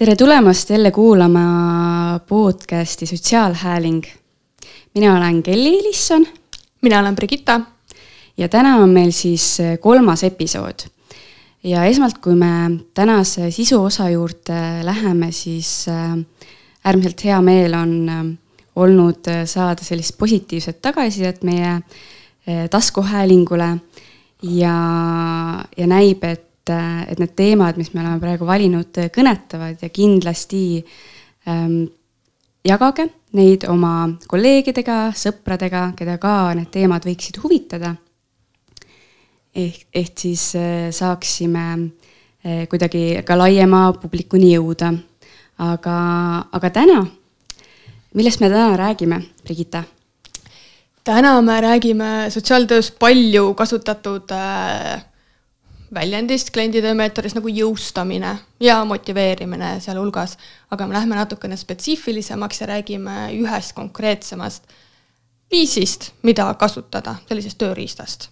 tere tulemast jälle kuulama podcasti Sotsiaalhääling. mina olen Kelly Lisson. mina olen Brigitta. ja täna on meil siis kolmas episood. ja esmalt, kui me tänase sisu osa juurde läheme, siis äh, äärmiselt hea meel on äh, olnud saada sellist positiivset tagasisidet meie äh, taskuhäälingule ja, ja näib, et et, et need teemad, mis me oleme praegu valinud, kõnetavad ja kindlasti ähm, jagage neid oma kolleegidega, sõpradega, keda ka need teemad võiksid huvitada. ehk, ehk siis äh, saaksime äh, kuidagi ka laiema publikuni jõuda. aga, aga täna, millest me täna räägime, Brigitta? täna me räägime sotsiaaltöös palju kasutatud äh väljendist kliendide meetodis nagu jõustamine ja motiveerimine sealhulgas, aga me lähme natukene spetsiifilisemaks ja räägime ühest konkreetsemast viisist, mida kasutada, sellisest tööriistast.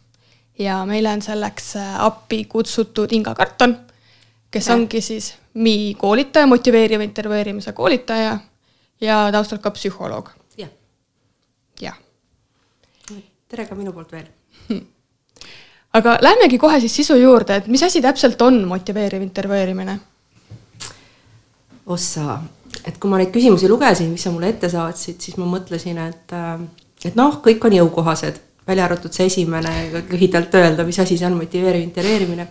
ja meile on selleks appi kutsutud Inga Karton, kes ja. ongi siis MI koolitaja, motiveeriva intervjueerimise koolitaja ja taustalt ka psühholoog. jah. jah. tere ka minu poolt veel aga lähmegi kohe siis sisu juurde, et mis asi täpselt on motiveeriv intervjueerimine? ossa, et kui ma neid küsimusi lugesin, mis sa mulle ette saatsid, siis ma mõtlesin, et, äh, et noh, kõik on jõukohased, välja arvatud see esimene, lühidalt öelda, mis asi see on, motiveeriv intervjueerimine.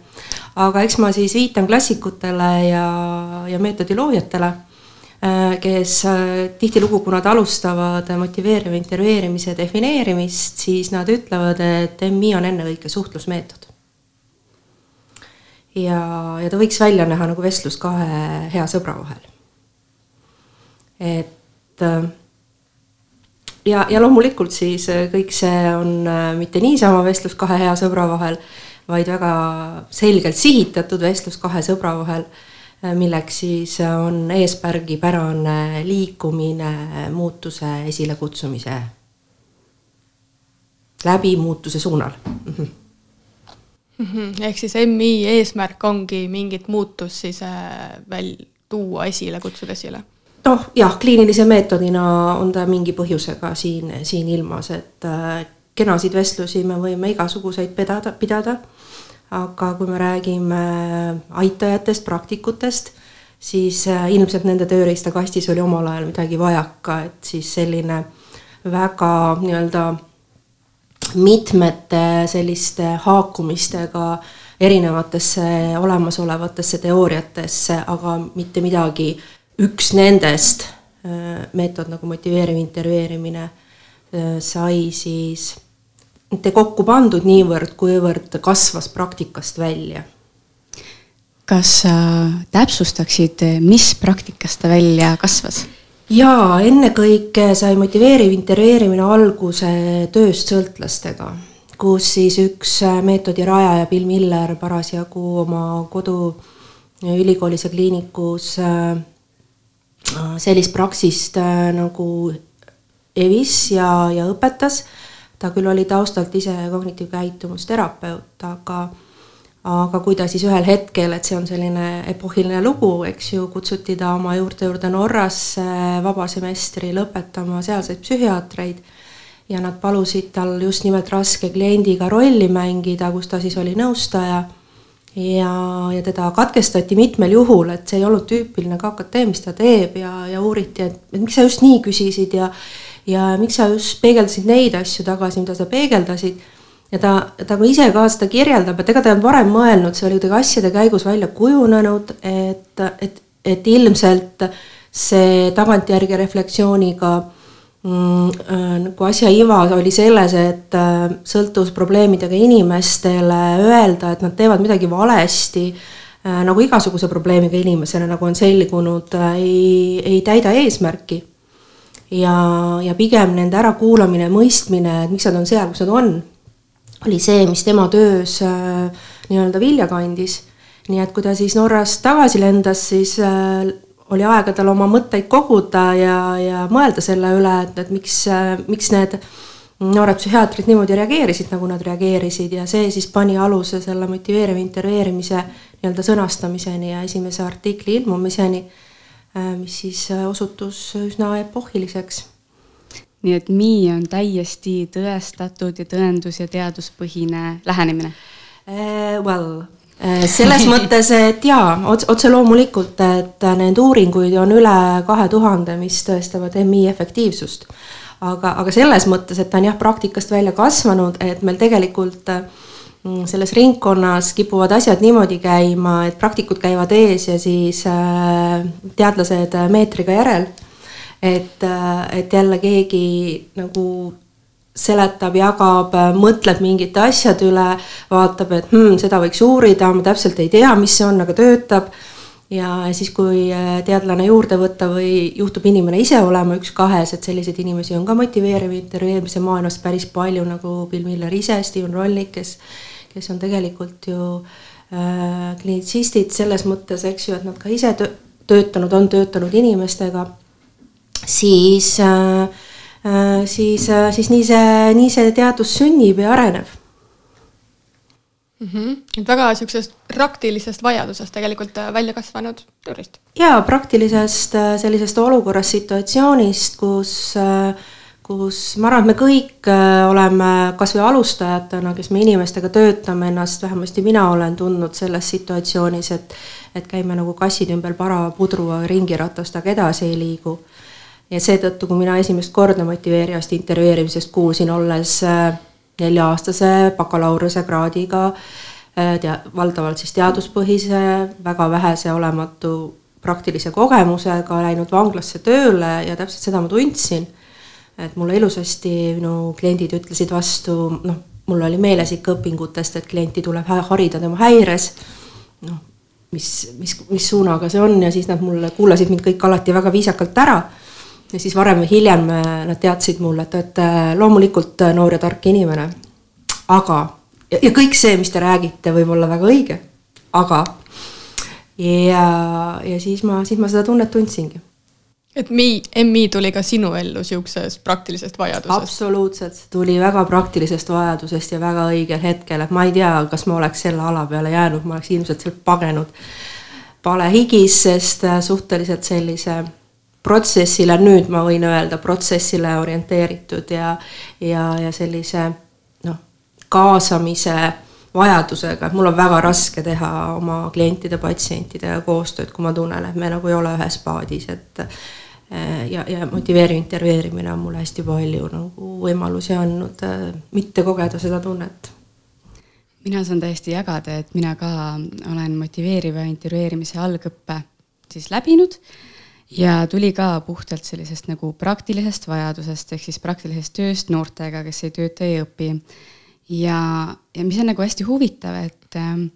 aga eks ma siis viitan klassikutele ja, ja meetodi loojatele kes äh, tihtilugu, kui nad alustavad motiveeriva intervjueerimise defineerimist, siis nad ütlevad, et MI on ennekõike suhtlusmeetod. ja, ja ta võiks välja näha nagu vestlus kahe hea sõbra vahel. et äh, ja, ja loomulikult siis kõik see on mitte niisama vestlus kahe hea sõbra vahel, vaid väga selgelt sihitatud vestlus kahe sõbra vahel Äh, milleks siis äh, on eesmärgipärane liikumine muutuse esilekutsumise läbi muutuse suunal mm. -hmm. Mm -hmm. ehk siis MI eesmärk ongi mingit muutust siis äh, väl-, tuua esile, kutsuda esile? noh, jah, kliinilise meetodina on ta mingi põhjusega siin, siin ilmas, et kenasid vestlusi me võime igasuguseid pidada, pidada aga kui me räägime aitajatest, praktikutest, siis äh, ilmselt nende tööriistakastis oli omal ajal midagi vajaka, et siis selline väga nii-öelda mitmete selliste haakumistega erinevatesse olemasolevatesse teooriatesse, aga mitte midagi, üks nendest, äh, meetod nagu motiveeriv intervjueerimine, äh, sai siis mitte kokku pandud niivõrd, kuivõrd kasvas praktikast välja. kas sa täpsustaksid, mis praktikast ta välja kasvas? jaa, ennekõike sai motiveeriv intervjueerimine alguse tööst sõltlastega, kus siis üks meetodi rajaja Bill Miller parasjagu oma koduülikoolis ja kliinikus äh, sellist praksist äh, nagu evis ja, ja õpetas ta küll oli taustalt ise kognitiivkäitumusterapeut, aga aga kui ta siis ühel hetkel, et see on selline epohiline lugu, eks ju, kutsuti ta oma juurte juurde Norrasse vabasemestri lõpetama sealseid psühhiaatreid ja nad palusid tal just nimelt raske kliendiga rolli mängida, kus ta siis oli nõustaja. Ja, ja teda katkestati mitmel juhul, et see ei olnud tüüpiline KKT, mis ta teeb ja, ja uuriti, et miks sa just nii küsisid ja ja miks sa just peegeldasid neid asju tagasi, mida sa peegeldasid. ja ta, ta ka ise ka seda kirjeldab, et ega ta ei olnud varem mõelnud, see oli kuidagi asjade käigus välja kujunenud, et, et, et ilmselt see tagantjärgi refleksiooniga mm, äh, nagu asja iva oli selles, et äh, sõltuvusprobleemidega inimestele öelda, et nad teevad midagi valesti äh,, nagu igasuguse probleemiga inimesena, nagu on selgunud ei, ei täida eesmärki ja, ja pigem nende ärakuulamine, mõistmine, et miks nad on seal, kus nad on, oli see, mis tema töös äh, nii-öelda vilja kandis. nii et kui ta siis Norrast tagasi lendas, siis äh, oli aega tal oma mõtteid koguda ja, ja mõelda selle üle, et, et miks äh,, miks need noored psühhiaatrid niimoodi reageerisid, nagu nad reageerisid ja see siis pani aluse selle motiveeriva intervjueerimise nii-öelda sõnastamiseni ja esimese artikli ilmumiseni mis siis osutus üsna epohhiliseks nii et Mi on täiesti tõestatud ja tõendus- ja teaduspõhine lähenemine uh,? Well, selles mõttes, et jaa, otse loomulikult, et neid uuringuid on üle kahe tuhande, mis tõestavad MI efektiivsust. aga, aga selles mõttes, et ta on jah, praktikast välja kasvanud, et meil tegelikult mm, selles ringkonnas kipuvad asjad niimoodi käima, et praktikud käivad ees ja siis äh, teadlased meetriga järel et, et jälle keegi nagu seletab, jagab, mõtleb mingite asjade üle, vaatab, et hmm, seda võiks uurida, ma täpselt ei tea, mis see on, aga töötab. Ja siis, kui äh, teadlane juurde võtta või juhtub inimene ise olema üks kahes, et selliseid inimesi on ka motiveeriva intervjueerimise maailmas päris palju, nagu Bill Miller ise, Steven Rollik, kes, kes on tegelikult ju äh, klinitsistid selles mõttes, eks ju, et nad ka ise töötanud, on töötanud inimestega. Siis, äh, äh, siis, äh, siis nii see, nii see teadus sünnib ja areneb mm. -hmm. et väga niisugusest praktilisest vajadusest tegelikult välja kasvanud tööriist. jaa, praktilisest sellisest olukorrast, situatsioonist, kus kus ma arvan, et me kõik oleme kasvõi alustajatena, kes me inimestega töötame ennast, vähemasti mina olen tundnud selles situatsioonis, et et käime nagu kassid ümber para pudru ringiratast, aga edasi ei liigu ja seetõttu, kui mina esimest korda motiveerivast intervjueerimisest kuulsin, olles äh, nelja-aastase bakalaureuse kraadiga, äh, tea-, valdavalt siis teaduspõhise, väga vähese olematu praktilise kogemusega läinud vanglasse tööle ja täpselt seda ma tundsin. et mulle ilusasti minu kliendid ütlesid vastu, noh, mul oli meeles ikka õpingutest, et klienti tuleb harida tema häires. noh, mis, mis, mis suunaga see on ja siis nad mulle kuulasid mind kõik alati väga viisakalt ära ja siis varem või hiljem äh, nad teadsid mulle, et te olete loomulikult äh, noor ja tark inimene. aga, ja kõik see, mis te räägite, võib olla väga õige, aga. ja, ja siis ma, siis ma seda tunnet tundsingi. et mi, MI tuli ka sinu ellu sihukesest praktilisest vajadusest? absoluutselt, see tuli väga praktilisest vajadusest ja väga õigel hetkel, et ma ei tea, kas ma oleks selle ala peale jäänud, ma oleks ilmselt sealt pagenud palehigis, sest äh, suhteliselt sellise protsessile, nüüd ma võin öelda, protsessile orienteeritud ja, ja, ja sellise noh, kaasamise vajadusega, et mul on väga raske teha oma klientide, patsientidega koostööd, kui ma tunnen, et me nagu ei ole ühes paadis, et ja, ja motiveeriv intervjueerimine on mulle hästi palju nagu võimalusi andnud mitte kogeda seda tunnet. Mina saan täiesti jagada, et mina ka olen motiveeriva intervjueerimise algõppe siis läbinud ja tuli ka puhtalt sellisest nagu praktilisest vajadusest ehk siis praktilisest tööst noortega, kes ei tööta, ei õpi. ja, ja mis on nagu hästi huvitav, et ähm,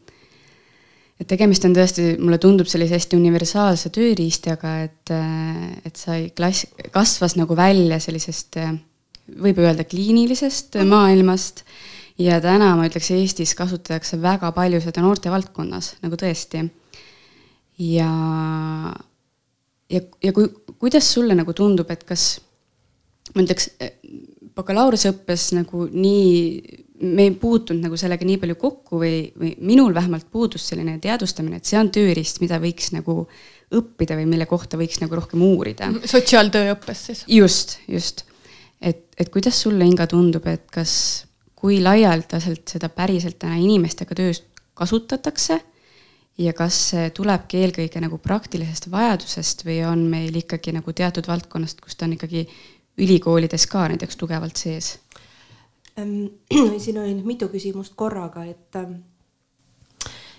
et tegemist on tõesti, mulle tundub sellise hästi universaalse tööriistaga, et, äh, et sai klass, kasvas nagu välja sellisest, äh, võib öelda kliinilisest maailmast. ja täna ma ütleks, Eestis kasutatakse väga palju seda noortevaldkonnas nagu tõesti. ja ja, ja kui, kuidas sulle nagu tundub, et kas ma ütleks, bakalaureuseõppes nagu nii, me ei puutunud nagu sellega nii palju kokku või, või minul vähemalt puudus selline teadvustamine, et see on tööriist, mida võiks nagu õppida või mille kohta võiks nagu rohkem uurida. sotsiaaltööõppes siis? just, just. et, et kuidas sulle, Inga, tundub, et kas, kui laialdaselt seda päriselt täna inimestega töös kasutatakse ja kas see tulebki eelkõige nagu praktilisest vajadusest või on meil ikkagi nagu teatud valdkonnast, kus ta on ikkagi ülikoolides ka näiteks tugevalt sees? siin oli nüüd mitu küsimust korraga, et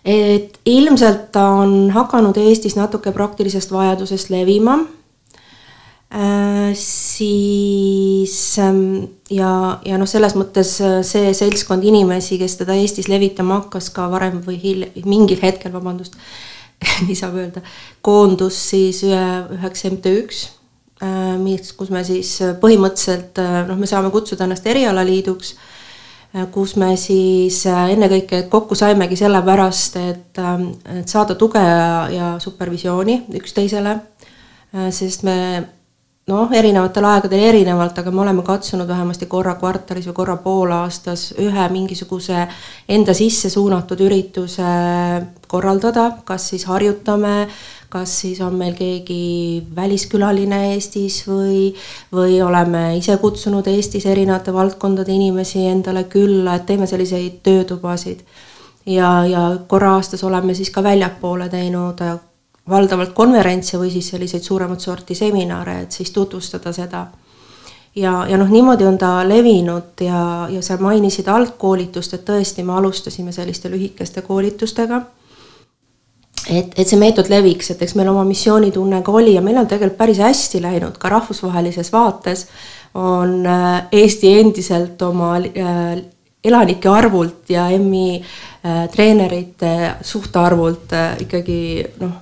et ilmselt ta on hakanud Eestis natuke praktilisest vajadusest levima siis ähm, ja, ja noh, selles mõttes äh, see seltskond inimesi, kes teda Eestis levitama hakkas ka varem või hiljem, mingil hetkel, vabandust nii saab öelda, koondus siis ühe, üheks MTÜ-ks, äh, mis, kus me siis põhimõtteliselt noh, me saame kutsuda ennast erialaliiduks, kus me siis ennekõike kokku saimegi sellepärast, et, et saada tuge ja, ja supervisiooni üksteisele, sest me noh, erinevatel aegadel erinevalt, aga me oleme katsunud vähemasti korra kvartalis või korra poolaastas ühe mingisuguse enda sisse suunatud ürituse korraldada, kas siis harjutame, kas siis on meil keegi väliskülaline Eestis või, või oleme ise kutsunud Eestis erinevate valdkondade inimesi endale külla, et teeme selliseid töötubasid. ja, ja korra aastas oleme siis ka väljapoole teinud valdavalt konverentse või siis selliseid suuremat sorti seminare, et siis tutvustada seda. ja, ja noh, niimoodi on ta levinud ja, ja sa mainisid algkoolitust, et tõesti, me alustasime selliste lühikeste koolitustega. et, et see meetod leviks, et eks meil oma missioonitunne ka oli ja meil on tegelikult päris hästi läinud ka rahvusvahelises vaates on äh, Eesti endiselt oma äh, elanike arvult ja EM-i äh, treenerite suhtarvult ikkagi noh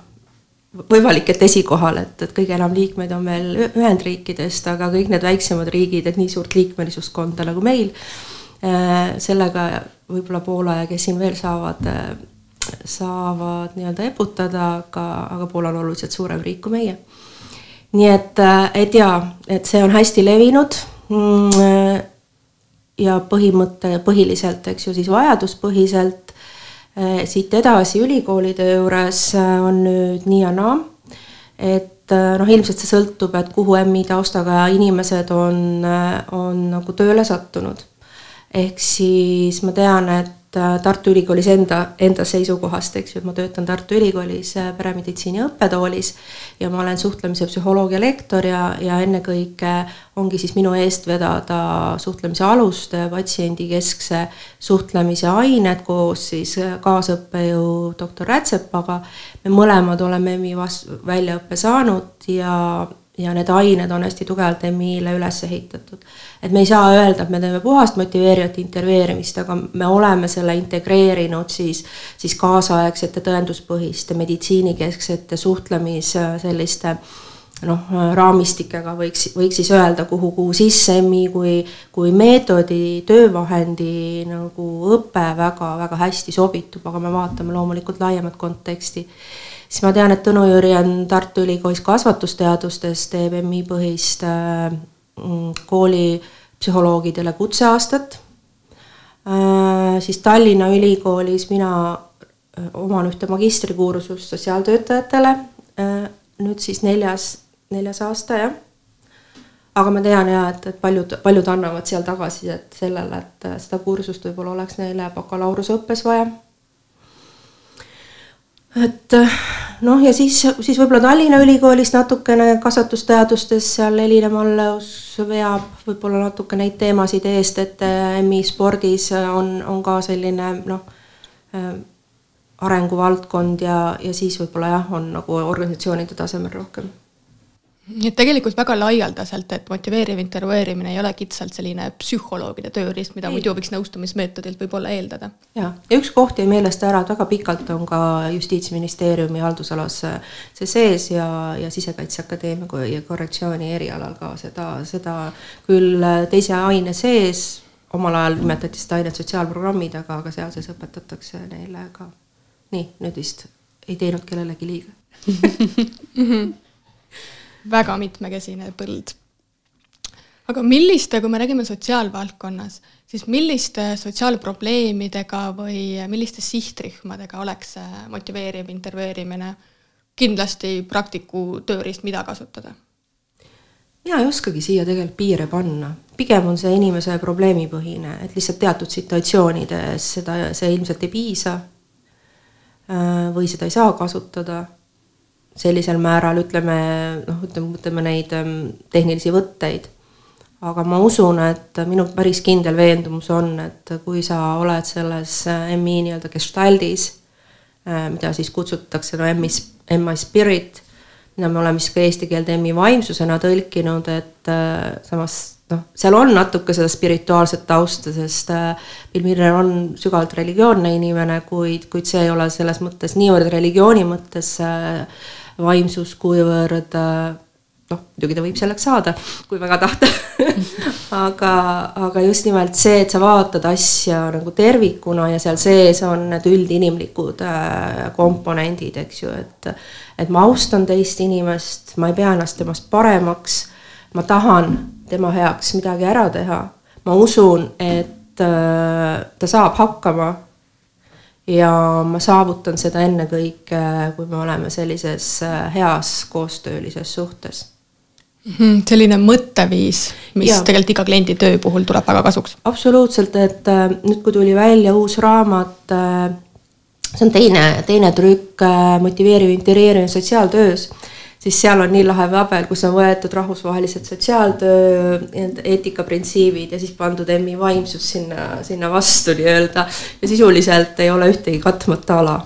võimalik, et esikohal, et, et kõige enam liikmeid on veel Ühendriikidest, aga kõik need väiksemad riigid, et nii suurt liikmelisust konda nagu meil, äh, sellega võib-olla Poola ja kes siin veel saavad, äh, saavad nii-öelda eputada, aga, aga Poola on oluliselt suurem riik kui meie. nii et, äh, et jaa, et see on hästi levinud mm, ja põhimõte põhiliselt, eks ju, siis vajaduspõhiselt siit edasi ülikoolide juures äh, on nüüd nii ja naa, et äh, noh, ilmselt see sõltub, et kuhu MI taustaga inimesed on, on nagu tööle sattunud. ehk siis ma tean, et Tartu Ülikoolis enda, enda seisukohast, eks ju, et ma töötan Tartu Ülikoolis äh, peremeditsiini õppetoolis ja ma olen suhtlemise psühholoogia lektor ja, ja ennekõike ongi siis minu eest vedada suhtlemise aluste, patsiendikeskse suhtlemise ained koos siis kaasõppejõu doktor Rätsepaga. me mõlemad oleme EMI vas-, väljaõppe saanud ja ja need ained on hästi tugevalt MI-le üles ehitatud. et me ei saa öelda, et me teeme puhast motiveerivat intervjueerimist, aga me oleme selle integreerinud siis, siis kaasaegsete tõenduspõhiste meditsiinikesksete suhtlemis selliste noh, raamistikega võiks, võiks siis öelda, kuhu, kuhu sisse MI kui, kui meetodi, töövahendi nagu õpe väga-väga hästi sobitub, aga me vaatame loomulikult laiemat konteksti siis ma tean, et Tõnu Jüri on Tartu Ülikoolis kasvatusteadustes, teeb MI põhist äh, mm, koolipsühholoogidele kutseaastat. Äh, siis Tallinna Ülikoolis mina äh, oman ühte magistrikursust sotsiaaltöötajatele, nüüd siis neljas, neljas aasta, jah. Aga ma tean ja et, et paljud, paljud annavad seal tagasisidet sellele, et seda kursust võib-olla oleks neile bakalaureuseõppes vaja et noh, ja siis, siis võib-olla Tallinna Ülikoolis natukene kasvatusteadustes seal Elina Malleus veab võib-olla natuke neid teemasid eest, et EM-i spordis on, on ka selline noh, arenguvaldkond ja, ja siis võib-olla jah, on nagu organisatsioonide tasemel rohkem nii et tegelikult väga laialdaselt, et motiveeriv intervjueerimine ei ole kitsalt selline psühholoogide tööriist, mida ei. muidu võiks nõustamismeetodilt võib-olla eeldada. ja, ja üks koht jäi meelest ära, et väga pikalt on ka Justiitsministeeriumi haldusalas see sees ja, ja Sisekaitseakadeemia ja korrektsiooni erialal ka seda, seda küll teise aine sees, omal ajal nimetati seda ainet sotsiaalprogrammid, aga, aga seal sees õpetatakse neile ka. nii, nüüd vist ei teinud kellelegi liiga mhm väga mitmekesine põld. aga milliste, kui me räägime sotsiaalvaldkonnas, siis milliste sotsiaalprobleemidega või milliste sihtrühmadega oleks see motiveeriv intervjueerimine kindlasti praktiku tööriist, mida kasutada? mina ei oskagi siia tegelikult piire panna, pigem on see inimese probleemipõhine, et lihtsalt teatud situatsioonides seda, see ilmselt ei piisa. Äh, või seda ei saa kasutada sellisel määral, ütleme noh, ütleme, ütleme neid ähm, tehnilisi võtteid. aga ma usun, et minu päris kindel veendumus on, et kui sa oled selles äh, MI nii-öelda gestaldis, äh, mida siis kutsutakse no MI, MI spirit, mida me oleme siis ka eesti keelde MI vaimsusena tõlkinud, et äh, samas noh, seal on natuke seda spirituaalset tausta, sest Bill Miller on sügavalt religioonne inimene, kuid, kuid see ei ole selles mõttes niivõrd religiooni mõttes äh, vaimsus, kuivõrd noh, muidugi ta võib selleks saada, kui väga tahta. Aga, aga just nimelt see, et sa vaatad asja nagu tervikuna ja seal sees on need üldinimlikud äh, komponendid, eks ju, et et ma austan teist inimest, ma ei pea ennast temast paremaks, ma tahan tema heaks midagi ära teha, ma usun, et äh, ta saab hakkama ja ma saavutan seda ennekõike, kui me oleme sellises heas koostöölises suhtes Mhm, selline mõtteviis, mis ja. tegelikult iga kliendi töö puhul tuleb väga kasuks. absoluutselt, et äh, nüüd, kui tuli välja uus raamat, äh, see on teine, teine trükk äh, Motiveeriv integreerimine sotsiaaltöös, siis seal on nii lahe tabel, kus on võetud rahvusvahelised sotsiaaltöö eetikaprintsiibid ja siis pandud EM-i vaimsus sinna, sinna vastu nii-öelda. Ja sisuliselt ei ole ühtegi katmata ala.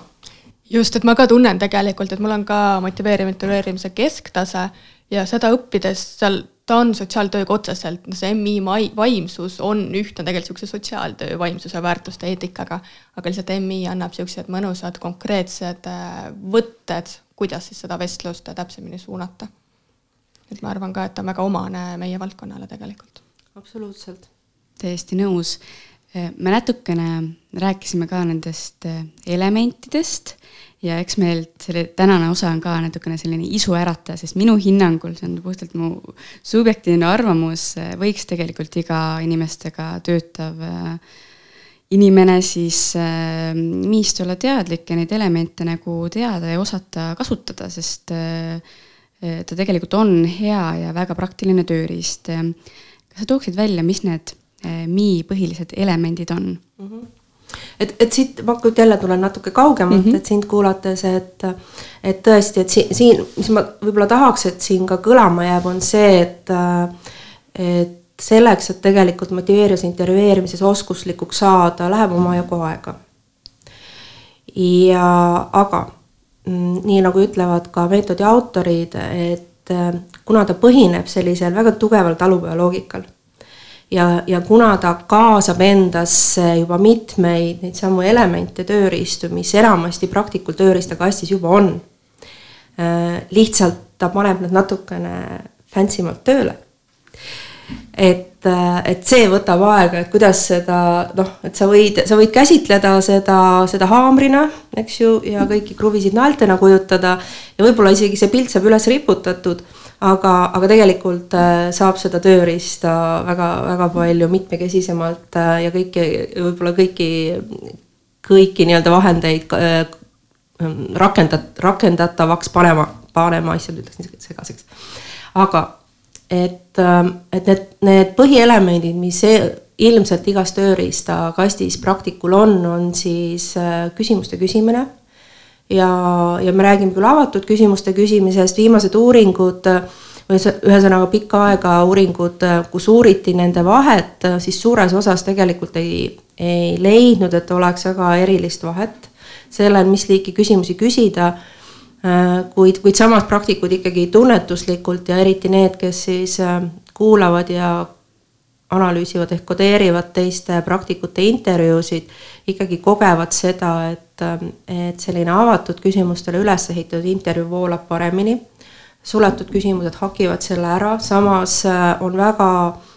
Just, et ma ka tunnen tegelikult, et mul on ka motiveeriv integreerimise kesktase ja seda õppides seal, ta on sotsiaaltööga otseselt, see MI vaimsus on ühtne tegelikult niisuguse sotsiaaltöö vaimsuse väärtuste eetikaga, aga lihtsalt MI annab niisugused mõnusad konkreetsed äh, võtted, kuidas siis seda vestlust täpsemini suunata. et ma arvan ka, et ta on väga omane meie valdkonnale tegelikult. absoluutselt. täiesti nõus. me natukene rääkisime ka nendest äh, elementidest ja eks meil selle tänane osa on ka natukene selline isuärataja, sest minu hinnangul, see on puhtalt mu subjektiivne arvamus, võiks tegelikult iga inimestega töötav äh, inimene siis äh, miist olla teadlik ja neid elemente nagu teada ja osata kasutada, sest äh, ta tegelikult on hea ja väga praktiline tööriist. kas sa tooksid välja, mis need Mi põhilised elemendid on mm? -hmm et, et siit ma nüüd jälle tulen natuke kaugemalt mm, -hmm. et sind kuulates, et, et tõesti, et siin, siin, mis ma võib-olla tahaks, et siin ka kõlama jääb, on see, et, et selleks, et tegelikult motiveerives intervjueerimises oskuslikuks saada, läheb omajagu aega. ja aga mm, nii nagu ütlevad ka meetodi autorid, et kuna ta põhineb sellisel väga tugeval talupojaloogikal ja, ja kuna ta kaasab endasse juba mitmeid neid samu elemente, tööriistu, mis enamasti praktikul tööriistakastis juba on, äh, lihtsalt ta paneb need natukene fancy malt tööle. Et, äh, et see võtab aega, et kuidas seda noh, et sa võid, sa võid käsitleda seda, seda haamrina, eks ju, ja kõiki kruvisid naeltena kujutada ja võib-olla isegi see pilt saab üles riputatud aga, aga tegelikult äh, saab seda tööriista väga-väga palju mitmekesisemalt äh, ja kõiki, võib-olla kõiki, kõiki nii-öelda vahendeid rakendat-, rakendatavaks panema, panema, issand, ütleks nii segaseks. aga et, et need, need põhielemendid, mis e-, ilmselt igas tööriistakastis praktikul on, on siis küsimuste küsimine ja, ja me räägime küll avatud küsimuste küsimisest, viimased uuringud või ühesõnaga pikka aega uuringud, kus uuriti nende vahet, siis suures osas tegelikult ei, ei leidnud, et oleks väga erilist vahet sellel, mis liiki küsimusi küsida. Kuid, kuid samas praktikud ikkagi tunnetuslikult ja eriti need, kes siis kuulavad ja analüüsivad ehk kodeerivad teiste praktikute intervjuusid, ikkagi kogevad seda, et, et selline avatud küsimustele üles ehitatud intervjuu voolab paremini. suletud küsimused hakivad selle ära, samas on väga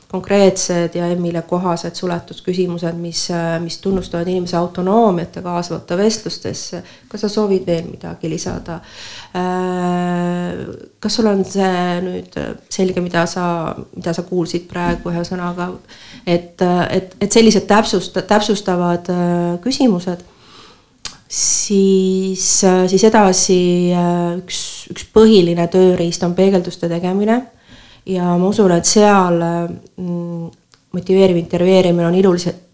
konkreetsed ja EM-ile kohased suletud küsimused, mis, mis tunnustavad inimese autonoomiat ja kaasavate vestlustesse. kas sa soovid veel midagi lisada? kas sul on see nüüd selge, mida sa, mida sa kuulsid praegu ühesõnaga, et, et, et sellised täpsust-, täpsustavad küsimused siis, siis edasi üks, üks põhiline tööriist on peegelduste tegemine ja ma usun, et seal mm, motiveeriv intervjueerimine on iluliselt,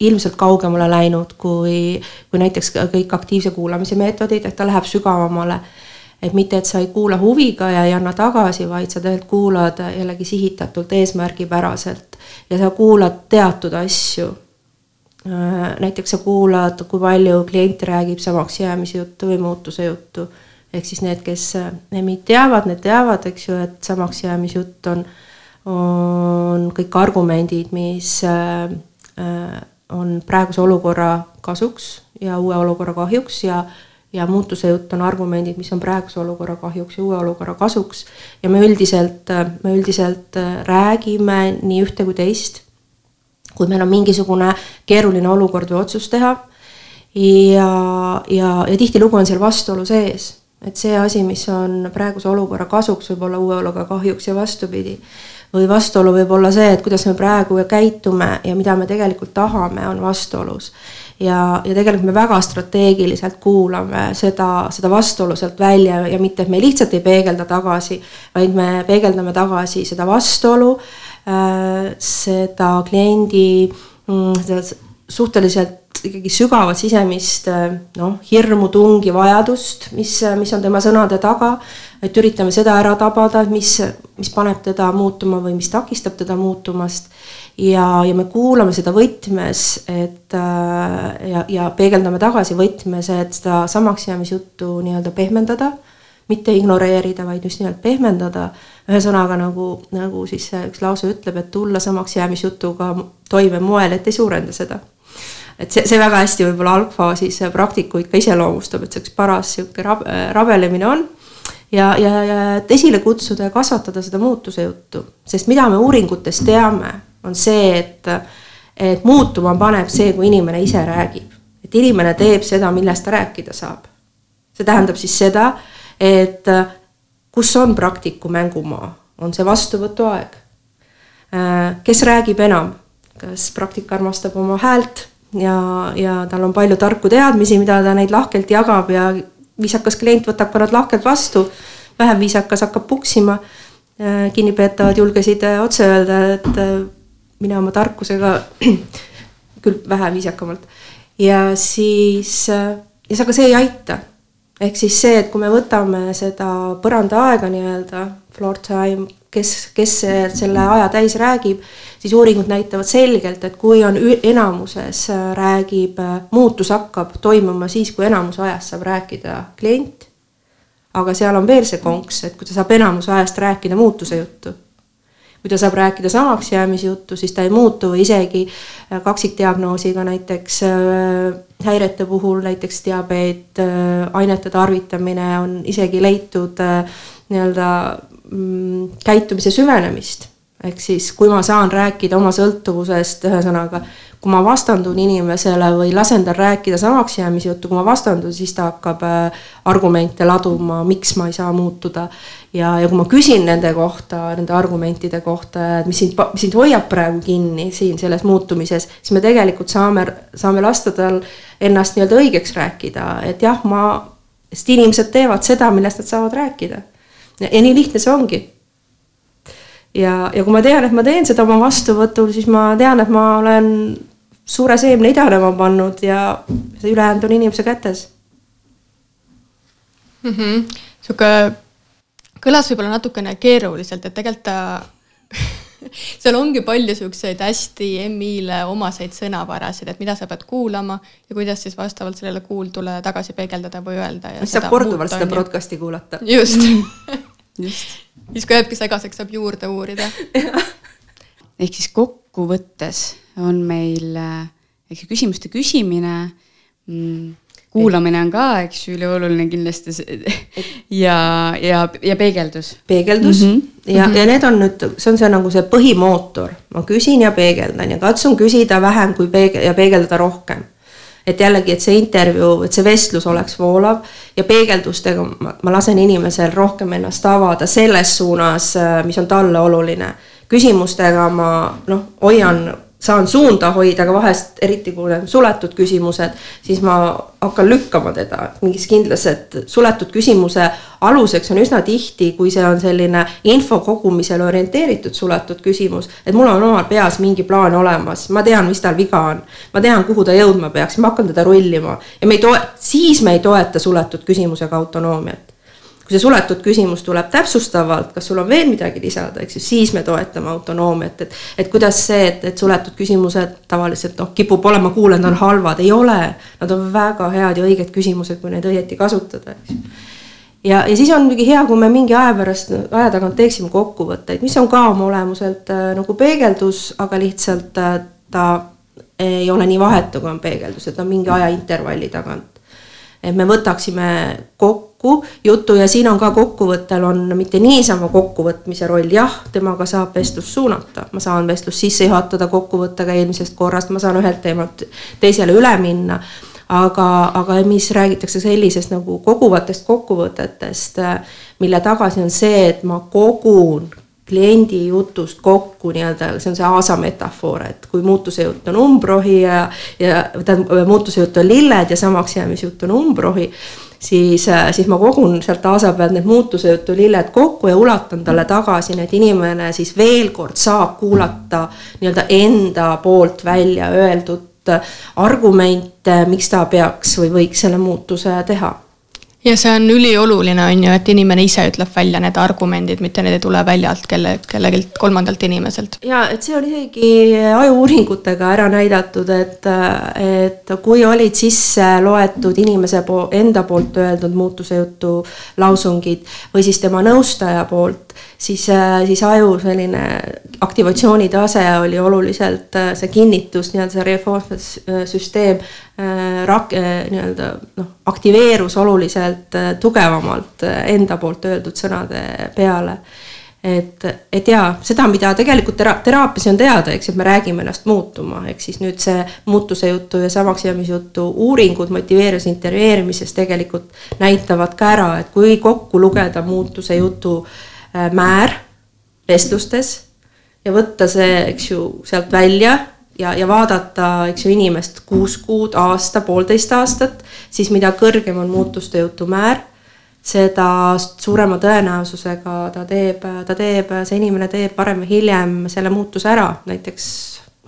ilmselt kaugemale läinud kui, kui näiteks kõik aktiivse kuulamise meetodid, et ta läheb sügavamale. et mitte, et sa ei kuula huviga ja ei anna tagasi, vaid sa tegelikult kuulad jällegi sihitatult, eesmärgipäraselt ja sa kuulad teatud asju. näiteks sa kuulad, kui palju klient räägib samaks jäämise juttu või muutuse juttu ehk siis need, kes meid teavad, need teavad, eks ju, et samaks jäämisjutt on, on kõik argumendid, mis äh, on praeguse olukorra kasuks ja uue olukorra kahjuks ja ja muutuse jutt on argumendid, mis on praeguse olukorra kahjuks ja uue olukorra kasuks. ja me üldiselt, me üldiselt räägime nii ühte kui teist. kui meil on mingisugune keeruline olukord või otsus teha. ja, ja, ja tihtilugu on seal vastuolu sees et see asi, mis on praeguse olukorra kasuks, võib olla uue olukorra kahjuks ja vastupidi. või vastuolu võib olla see, et kuidas me praegu käitume ja mida me tegelikult tahame, on vastuolus. ja, ja tegelikult me väga strateegiliselt kuulame seda, seda vastuolu sealt välja ja mitte, et me lihtsalt ei peegelda tagasi, vaid me peegeldame tagasi seda vastuolu äh,, seda kliendi mm, seda suhteliselt ikkagi sügavat sisemist noh, hirmu, tungi, vajadust, mis, mis on tema sõnade taga. et üritame seda ära tabada, mis, mis paneb teda muutuma või mis takistab teda muutumast ja, ja me kuulame seda võtmes, et äh, ja, ja peegeldame tagasi võtmes, et seda samaks jäämisjuttu nii-öelda pehmendada, mitte ignoreerida, vaid just nimelt pehmendada. ühesõnaga nagu, nagu siis üks lause ütleb, et tulla samaks jäämisjutuga toime moel, et ei suurenda seda et see, see väga hästi võib-olla algfaasis praktikuid ka iseloomustab, et see üks paras sihuke rab, rabelemine on ja, ja, ja et esile kutsuda ja kasvatada seda muutuse juttu, sest mida me uuringutes teame, on see, et, et muutuma paneb see, kui inimene ise räägib. et inimene teeb seda, millest ta rääkida saab. see tähendab siis seda, et kus on praktiku mängumaa, on see vastuvõtuaeg. kes räägib enam, kas praktik armastab oma häält ja, ja tal on palju tarku teadmisi, mida ta neid lahkelt jagab ja viisakas klient võtab ka nad lahkelt vastu. vähem viisakas hakkab puksima. kinnipeetavad julgesid otse öelda, et mine oma tarkusega, küll vähe viisakamalt. ja siis, ja aga see ei aita. ehk siis see, et kui me võtame seda põrandaaega nii-öelda, floor time, kes, kes selle aja täis räägib, siis uuringud näitavad selgelt, et kui on enamuses räägib, muutus hakkab toimuma siis, kui enamuse ajast saab rääkida klient. aga seal on veel see konks, et kui ta saab enamuse ajast rääkida muutuse juttu kui ta saab rääkida samaks jäämise juttu, siis ta ei muutu või isegi äh, kaksikdiagnoosiga näiteks äh, häirete puhul, näiteks diabeet, äh, ainete tarvitamine on isegi leitud nii-öelda mm, käitumise süvenemist. ehk siis, kui ma saan rääkida oma sõltuvusest, ühesõnaga kui ma vastandun inimesele või lasen tal rääkida samaks jäämise juttu, kui ma vastandun, siis ta hakkab äh, argumente laduma, miks ma ei saa muutuda. ja, ja kui ma küsin nende kohta, nende argumentide kohta, et mis sind, mis sind hoiab praegu kinni siin selles muutumises, siis me tegelikult saame, saame lasta tal ennast nii-öelda õigeks rääkida, et jah, ma, sest inimesed teevad seda, millest nad saavad rääkida. Ja nii lihtne see ongi ja, ja kui ma tean, et ma teen seda oma vastuvõtul, siis ma tean, et ma olen suure seemne idanema pannud ja see ülejäänud on inimese kätes mm. -hmm. sihuke kõlas võib-olla natukene keeruliselt, et tegelikult ta seal ongi palju siukseid hästi MI-le omaseid sõnavarasid, et mida sa pead kuulama ja kuidas siis vastavalt sellele kuuldule tagasi peegeldada või öelda. saab korduvalt seda broadcast'i kuulata. just just siis kui jääbki segaseks, saab juurde uurida ehk siis kokkuvõttes on meil eks ju küsimuste küsimine mm, kuulamine on ka, eks ju, ülioluline kindlasti ja, ja, ja peegeldus. peegeldus mm -hmm. ja mm, -hmm. ja need on nüüd, see on see nagu see põhimootor, ma küsin ja peegeldan ja katsun küsida vähem kui peeg- ja peegeldada rohkem et jällegi, et see intervjuu, et see vestlus oleks voolav ja peegeldustega ma, ma lasen inimesel rohkem ennast avada selles suunas, äh, mis on talle oluline. küsimustega ma noh, hoian saan suunda hoida, aga vahest eriti kui need suletud küsimused, siis ma hakkan lükkama teda mingis kindlas, et suletud küsimuse aluseks on üsna tihti, kui see on selline info kogumisele orienteeritud suletud küsimus, et mul on omal peas mingi plaan olemas, ma tean, mis tal viga on. ma tean, kuhu ta jõudma peaks, ma hakkan teda rullima ja me ei toe-, siis me ei toeta suletud küsimusega autonoomiat kui see suletud küsimus tuleb täpsustavalt, kas sul on veel midagi lisada, eks ju, siis me toetame autonoomiat, et. et kuidas see, et, et suletud küsimused tavaliselt noh, kipub olema kuulanud, on halvad, ei ole. Nad on väga head ja õiged küsimused, kui neid õieti kasutada, eks ja, ja siis on muidugi hea, kui me mingi aja pärast, aja tagant teeksime kokkuvõtteid, mis on ka oma olemuselt äh, nagu peegeldus, aga lihtsalt äh, ta ei ole nii vahetu, kui on peegeldus, et on mingi ajaintervalli tagant. et me võtaksime kokku kokku juttu ja siin on ka kokkuvõttel on mitte niisama kokkuvõtmise roll, jah, temaga saab vestlust suunata, ma saan vestlust sisse juhatada kokkuvõttega eelmisest korrast, ma saan ühelt teemalt teisele üle minna. aga, aga mis räägitakse sellisest nagu koguvatest kokkuvõtetest, mille tagasi on see, et ma kogun kliendi jutust kokku nii-öelda, see on see aasa metafoor, et kui muutuse jutt on umbrohi ja, ja tähendab, muutuse jutt on lilled ja samaks jäämisjutt on umbrohi, siis, siis ma kogun sealt aasa pealt need muutuse jutu lilled kokku ja ulatan talle tagasi, nii et inimene siis veel kord saab kuulata nii-öelda enda poolt välja öeldud argumente, miks ta peaks või võiks selle muutuse teha ja see on ülioluline, on ju, et inimene ise ütleb välja need argumendid, mitte need ei tule väljalt kelle, kellelgi kolmandalt inimeselt. ja et see on isegi ajuuuringutega ära näidatud, et, et kui olid sisse loetud inimese po enda poolt öeldud muutuse jutu lausungid või siis tema nõustaja poolt, siis, siis aju selline aktivatsioonitase oli oluliselt see kinnitus, nii-öelda see reinforcement süsteem Äh, rak-, äh, nii-öelda noh, aktiveerus oluliselt äh, tugevamalt enda poolt öeldud sõnade peale. et, et jaa, seda, mida tegelikult tera-, teraapias on teada, eks et me räägime ennast muutuma, ehk siis nüüd see muutuse jutu ja samaks jäämise jutu uuringud motiveerimise intervjueerimises tegelikult näitavad ka ära, et kui kokku lugeda muutuse jutu määr vestlustes ja võtta see, eks ju, sealt välja ja, ja vaadata, eks ju, inimest kuus kuud, aasta, poolteist aastat, siis mida kõrgem on muutuste jutu määr, seda suurema tõenäosusega ta teeb, ta teeb, see inimene teeb varem või hiljem selle muutuse ära, näiteks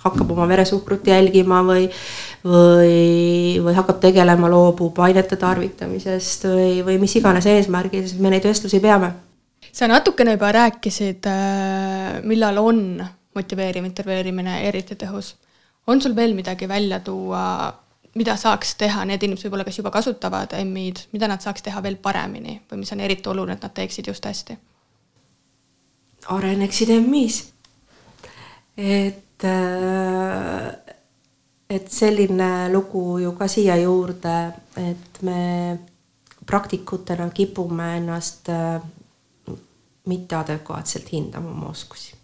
hakkab oma veresuhkrut jälgima või, või, või hakkab tegelema, loobub ainete tarvitamisest või, või mis iganes eesmärgil, siis me neid vestlusi peame. Sa natukene juba rääkisid, äh, millal on motiveeriv intervjueerimine eriti tõhus. on sul veel midagi välja tuua, mida saaks teha need inimesed võib-olla, kes juba kasutavad MI-d, mida nad saaks teha veel paremini või mis on eriti oluline, et nad teeksid just hästi? areneksid MI-s. et, äh, et selline lugu ju ka siia juurde, et me praktikutena kipume ennast äh, mitteadekvaatselt hindama oma oskusi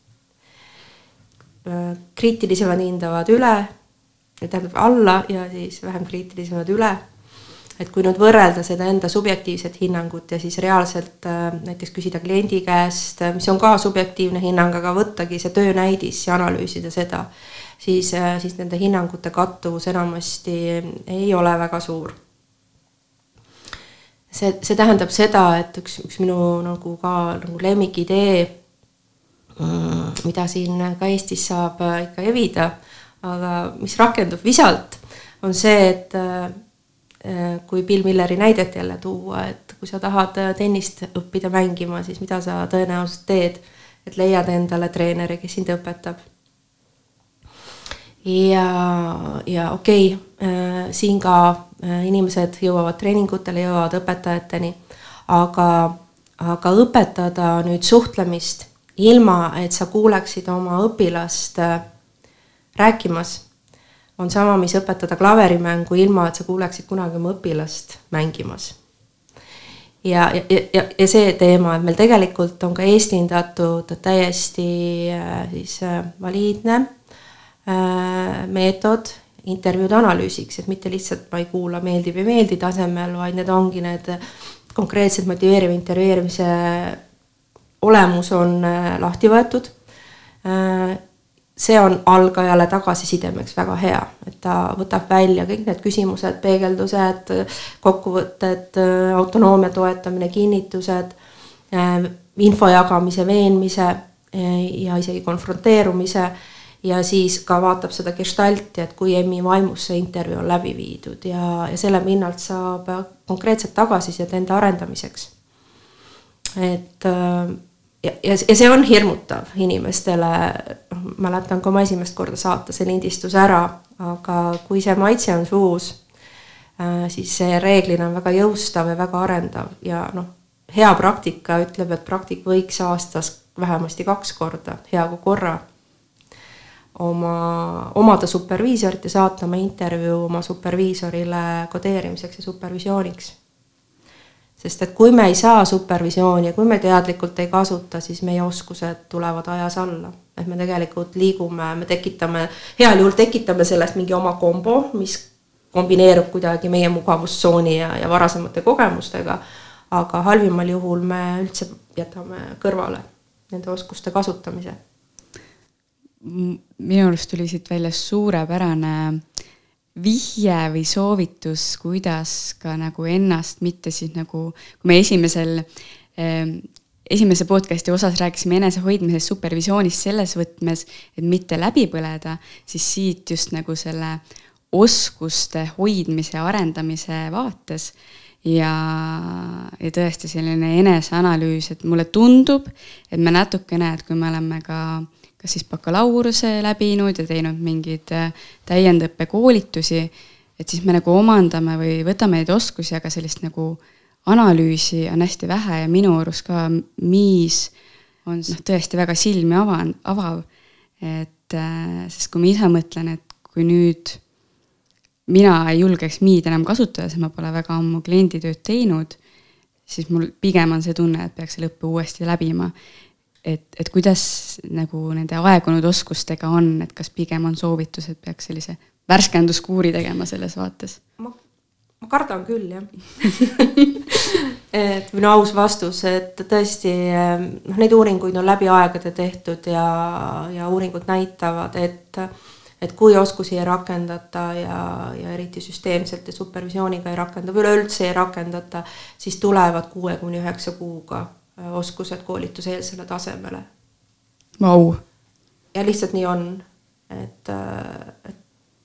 kriitilisemad hindavad üle, tähendab alla ja siis vähem kriitilisemad üle. et kui nüüd võrrelda seda enda subjektiivset hinnangut ja siis reaalselt näiteks küsida kliendi käest, mis on ka subjektiivne hinnang, aga võttagi see töönäidis ja analüüsida seda, siis, siis nende hinnangute kattuvus enamasti ei ole väga suur see, see tähendab seda, et üks, üks minu nagu ka nagu lemmikidee Mm, mida siin ka Eestis saab äh, ikka evida, aga mis rakendub visalt, on see, et äh, äh, kui Bill Milleri näidet jälle tuua, et kui sa tahad tennist õppida mängima, siis mida sa tõenäoliselt teed, et leiad endale treeneri, kes sind õpetab. Ja, ja okei okay,, siin ka inimesed jõuavad treeningutele, jõuavad õpetajateni, aga, aga õpetada nüüd suhtlemist ilma et sa kuuleksid oma õpilast äh, rääkimas, on sama, mis õpetada klaverimängu, ilma et sa kuuleksid kunagi oma õpilast mängimas. ja, ja, ja, ja see teema, et meil tegelikult on ka eestindatud täiesti äh, siis äh, valiidne meetod intervjuude analüüsiks, et mitte lihtsalt ma ei kuula meeldib ei meeldi tasemel, vaid need ongi need konkreetsed motiveeriva intervjueerimise olemus on äh, lahti võetud. Äh, see on algajale tagasisidemeks väga hea, et ta võtab välja kõik need küsimused, peegeldused, kokkuvõtted, autonoomia toetamine, kinnitused, äh, info jagamise, veenmise ja isegi konfronteerumise ja siis ka vaatab seda gestalti, et kui EM-i vaimus see intervjuu on läbi viidud ja, ja selle pinnalt saab konkreetset tagasisidet enda arendamiseks. et ja, ja, ja see on hirmutav inimestele, noh, mäletan ka oma esimest korda saata see lindistus ära, aga kui see maitse on suus, äh, siis see reeglina on väga jõustav ja väga arendav ja noh, hea praktika ütleb, et praktik võiks aastas vähemasti kaks korda, hea kui korra, oma, omada superviisorit ja saata oma intervjuu oma superviisorile kodeerimiseks ja supervisiooniks sest et kui me ei saa supervisiooni ja kui me teadlikult ei kasuta, siis meie oskused tulevad ajas alla. et me tegelikult liigume, me tekitame, heal juhul tekitame sellest mingi oma kombo, mis kombineerub kuidagi meie mugavustsooni ja, ja varasemate kogemustega, aga halvimal juhul me üldse jätame kõrvale nende oskuste kasutamise? Minu arust tuli siit välja suurepärane vihje või soovitus, kuidas ka nagu ennast mitte siis nagu, kui me esimesel eh, esimese podcast'i osas rääkisime enesehoidmisest, supervisioonist selles võtmes, et mitte läbi põleda, siis siit just nagu selle oskuste hoidmise, arendamise vaates. Ja, ja tõesti selline eneseanalüüs, et mulle tundub, et me natukene, et kui me oleme ka kas siis bakalaureuse läbinud ja teinud mingeid äh, täiendõppekoolitusi, et siis me nagu omandame või võtame neid oskusi, aga sellist nagu analüüsi on hästi vähe ja minu arust ka Miis on noh, tõesti väga silmi avan-, avav. et äh, sest kui ma ise mõtlen, et kui nüüd mina ei julgeks Miid enam kasutada, sest ma pole väga ammu klienditööd teinud, siis mul pigem on see tunne, et peaks selle õppe uuesti läbima. Et, et kuidas nagu nende aegunud oskustega on, et kas pigem on soovitus, et peaks sellise värskenduskuuri tegema selles vaates? ma, ma kardan küll, jah et minu aus vastus, et tõesti noh, neid uuringuid on läbi aegade tehtud ja, ja uuringud näitavad, et et kui oskusi ei rakendata ja, ja eriti süsteemselt ja supervisiooniga ei rakenda või üleüldse ei rakendata, siis tulevad kuue kuni üheksa kuuga oskused koolituseelsele tasemele. Vau. ja lihtsalt nii on, et, äh, et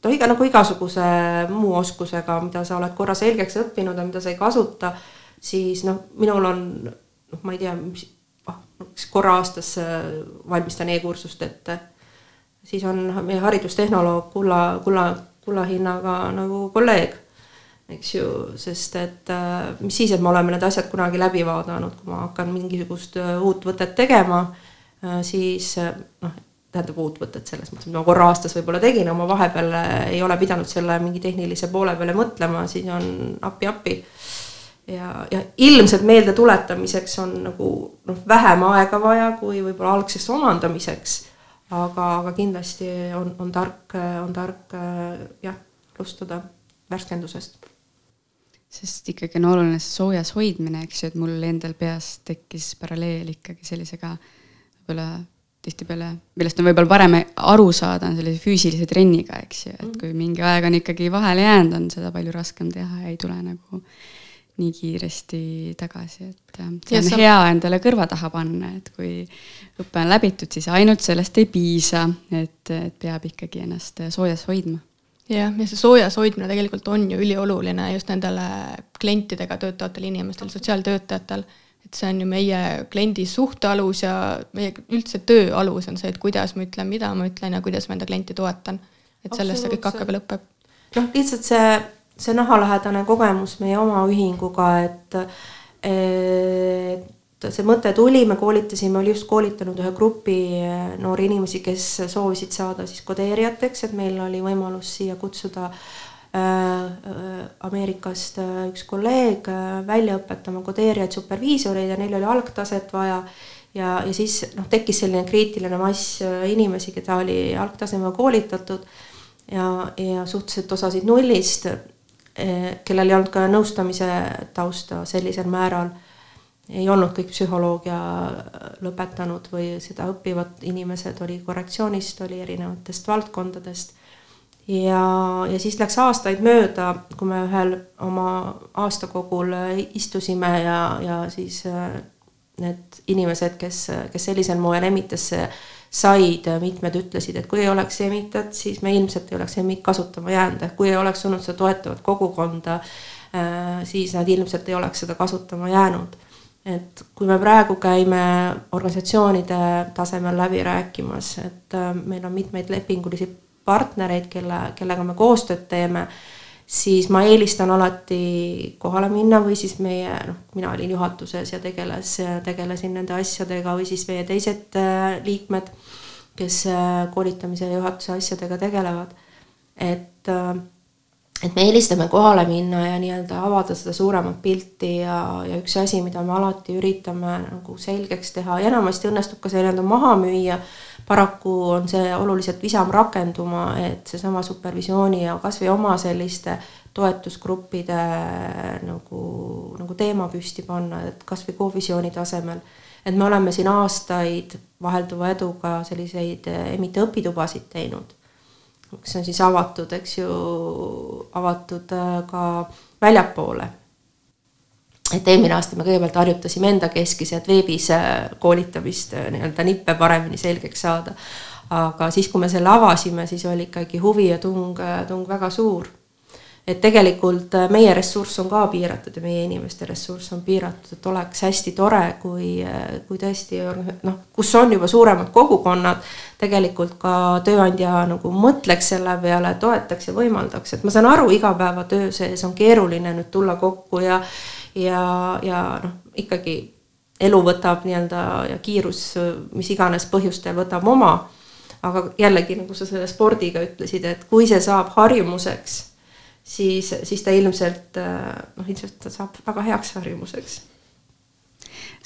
no iga nagu igasuguse muu oskusega, mida sa oled korra selgeks õppinud ja mida sa ei kasuta, siis noh, minul on noh, ma ei tea, mis ah, korra aastas äh, valmistan e-kursust ette siis on meie haridustehnoloog kulla, kulla, kullahinnaga nagu kolleeg, eks ju, sest et äh, mis siis, et me oleme need asjad kunagi läbi vaadanud, kui ma hakkan mingisugust äh, uut võtet tegema, äh, siis noh, tähendab uut võtet selles mõttes, mida ma korra aastas võib-olla tegin, aga ma vahepeal ei ole pidanud selle mingi tehnilise poole peale mõtlema, siis on appi-appi ja, ja ilmselt meelde tuletamiseks on nagu noh, vähem aega vaja kui võib-olla algseks omandamiseks aga, aga kindlasti on, on tark, on tark jah, alustada värskendusest. Sest ikkagi on oluline see soojas hoidmine, eks ju, et mul endal peas tekkis paralleel ikkagi sellisega võib-olla tihtipeale, millest on võib-olla parem aru saada, on sellise füüsilise trenniga, eks ju, et mhm. kui mingi aeg on ikkagi vahele jäänud, on seda palju raskem teha ja ei tule nagu nii kiiresti tagasi, et äh, see on ja, hea endale kõrva taha panna, et kui õpe on läbitud, siis ainult sellest ei piisa, et, et peab ikkagi ennast soojas hoidma. Jah, ja see soojas hoidmine tegelikult on ju ülioluline just nendele klientidega töötavatel inimestel, sotsiaaltöötajatel, et see on ju meie kliendi suhte alus ja meie üldse töö alus on see, et kuidas ma ütlen, mida ma ütlen ja kuidas ma enda klienti toetan. et sellest see kõik hakkab ja lõpeb. noh, lihtsalt see see nahalähedane kogemus meie oma ühinguga, et et see mõte tuli, me koolitasime, oli just koolitanud ühe grupi noori inimesi, kes soovisid saada siis kodeerijateks, et meil oli võimalus siia kutsuda äh, Ameerikast äh, üks kolleeg välja õpetama kodeerijaid, superviisoreid ja neil oli algtaset vaja. Ja, ja siis noh, tekkis selline kriitiline mass inimesi, keda oli algtasemel koolitatud ja, ja suhteliselt osasid nullist Eh, kellel ei olnud ka nõustamise tausta sellisel määral, ei olnud kõik psühholoogia lõpetanud või seda õppivad inimesed, oli korrektsioonist, oli erinevatest valdkondadest. ja, ja siis läks aastaid mööda, kui me ühel oma aastakogul istusime ja, ja siis eh, need inimesed, kes, kes sellisel moel emitesse said, mitmed ütlesid, et kui ei oleks Emitat, siis me ilmselt ei oleks Emit kasutama jäänud, ehk kui ei oleks olnud seda toetavat kogukonda, äh, siis nad ilmselt ei oleks seda kasutama jäänud. Et kui me praegu käime organisatsioonide tasemel läbi rääkimas, et äh, meil on mitmeid lepingulisi partnereid, kelle, kellega me koostööd teeme siis ma eelistan alati kohale minna või siis meie, noh, mina olin juhatuses ja tegeles, tegelesin nende asjadega või siis meie teised äh, liikmed, kes äh, koolitamise ja juhatuse asjadega tegelevad. et, äh, et me eelistame kohale minna ja nii-öelda avada seda suuremat pilti ja, ja üks asi, mida me alati üritame nagu selgeks teha ja enamasti õnnestub ka see nii-öelda maha müüa paraku on see oluliselt visam rakenduma, et seesama supervisiooni ja kasvõi oma selliste toetusgruppide nagu, nagu teema püsti panna, et kasvõi kovisiooni tasemel. et me oleme siin aastaid vahelduva eduga selliseid emite õpitubasid teinud, mis on siis avatud, eks ju, avatud ka väljapoole et eelmine aasta me kõigepealt harjutasime endakeskis, et veebis koolitamist nii-öelda nippe paremini selgeks saada. aga siis, kui me selle avasime, siis oli ikkagi huvi ja tung, tung väga suur et tegelikult äh, meie ressurss on ka piiratud ja meie inimeste ressurss on piiratud, et oleks hästi tore, kui, äh, kui tõesti noh, kus on juba suuremad kogukonnad, tegelikult ka tööandja nagu mõtleks selle peale, toetaks ja võimaldaks, et ma saan aru, igapäevatöö sees on keeruline nüüd tulla kokku ja ja, ja noh, ikkagi elu võtab nii-öelda ja kiirus, mis iganes põhjustel võtab oma. aga jällegi, nagu sa selle spordiga ütlesid, et kui see saab harjumuseks siis, siis ta ilmselt noh, ilmselt ta saab väga heaks harjumuseks.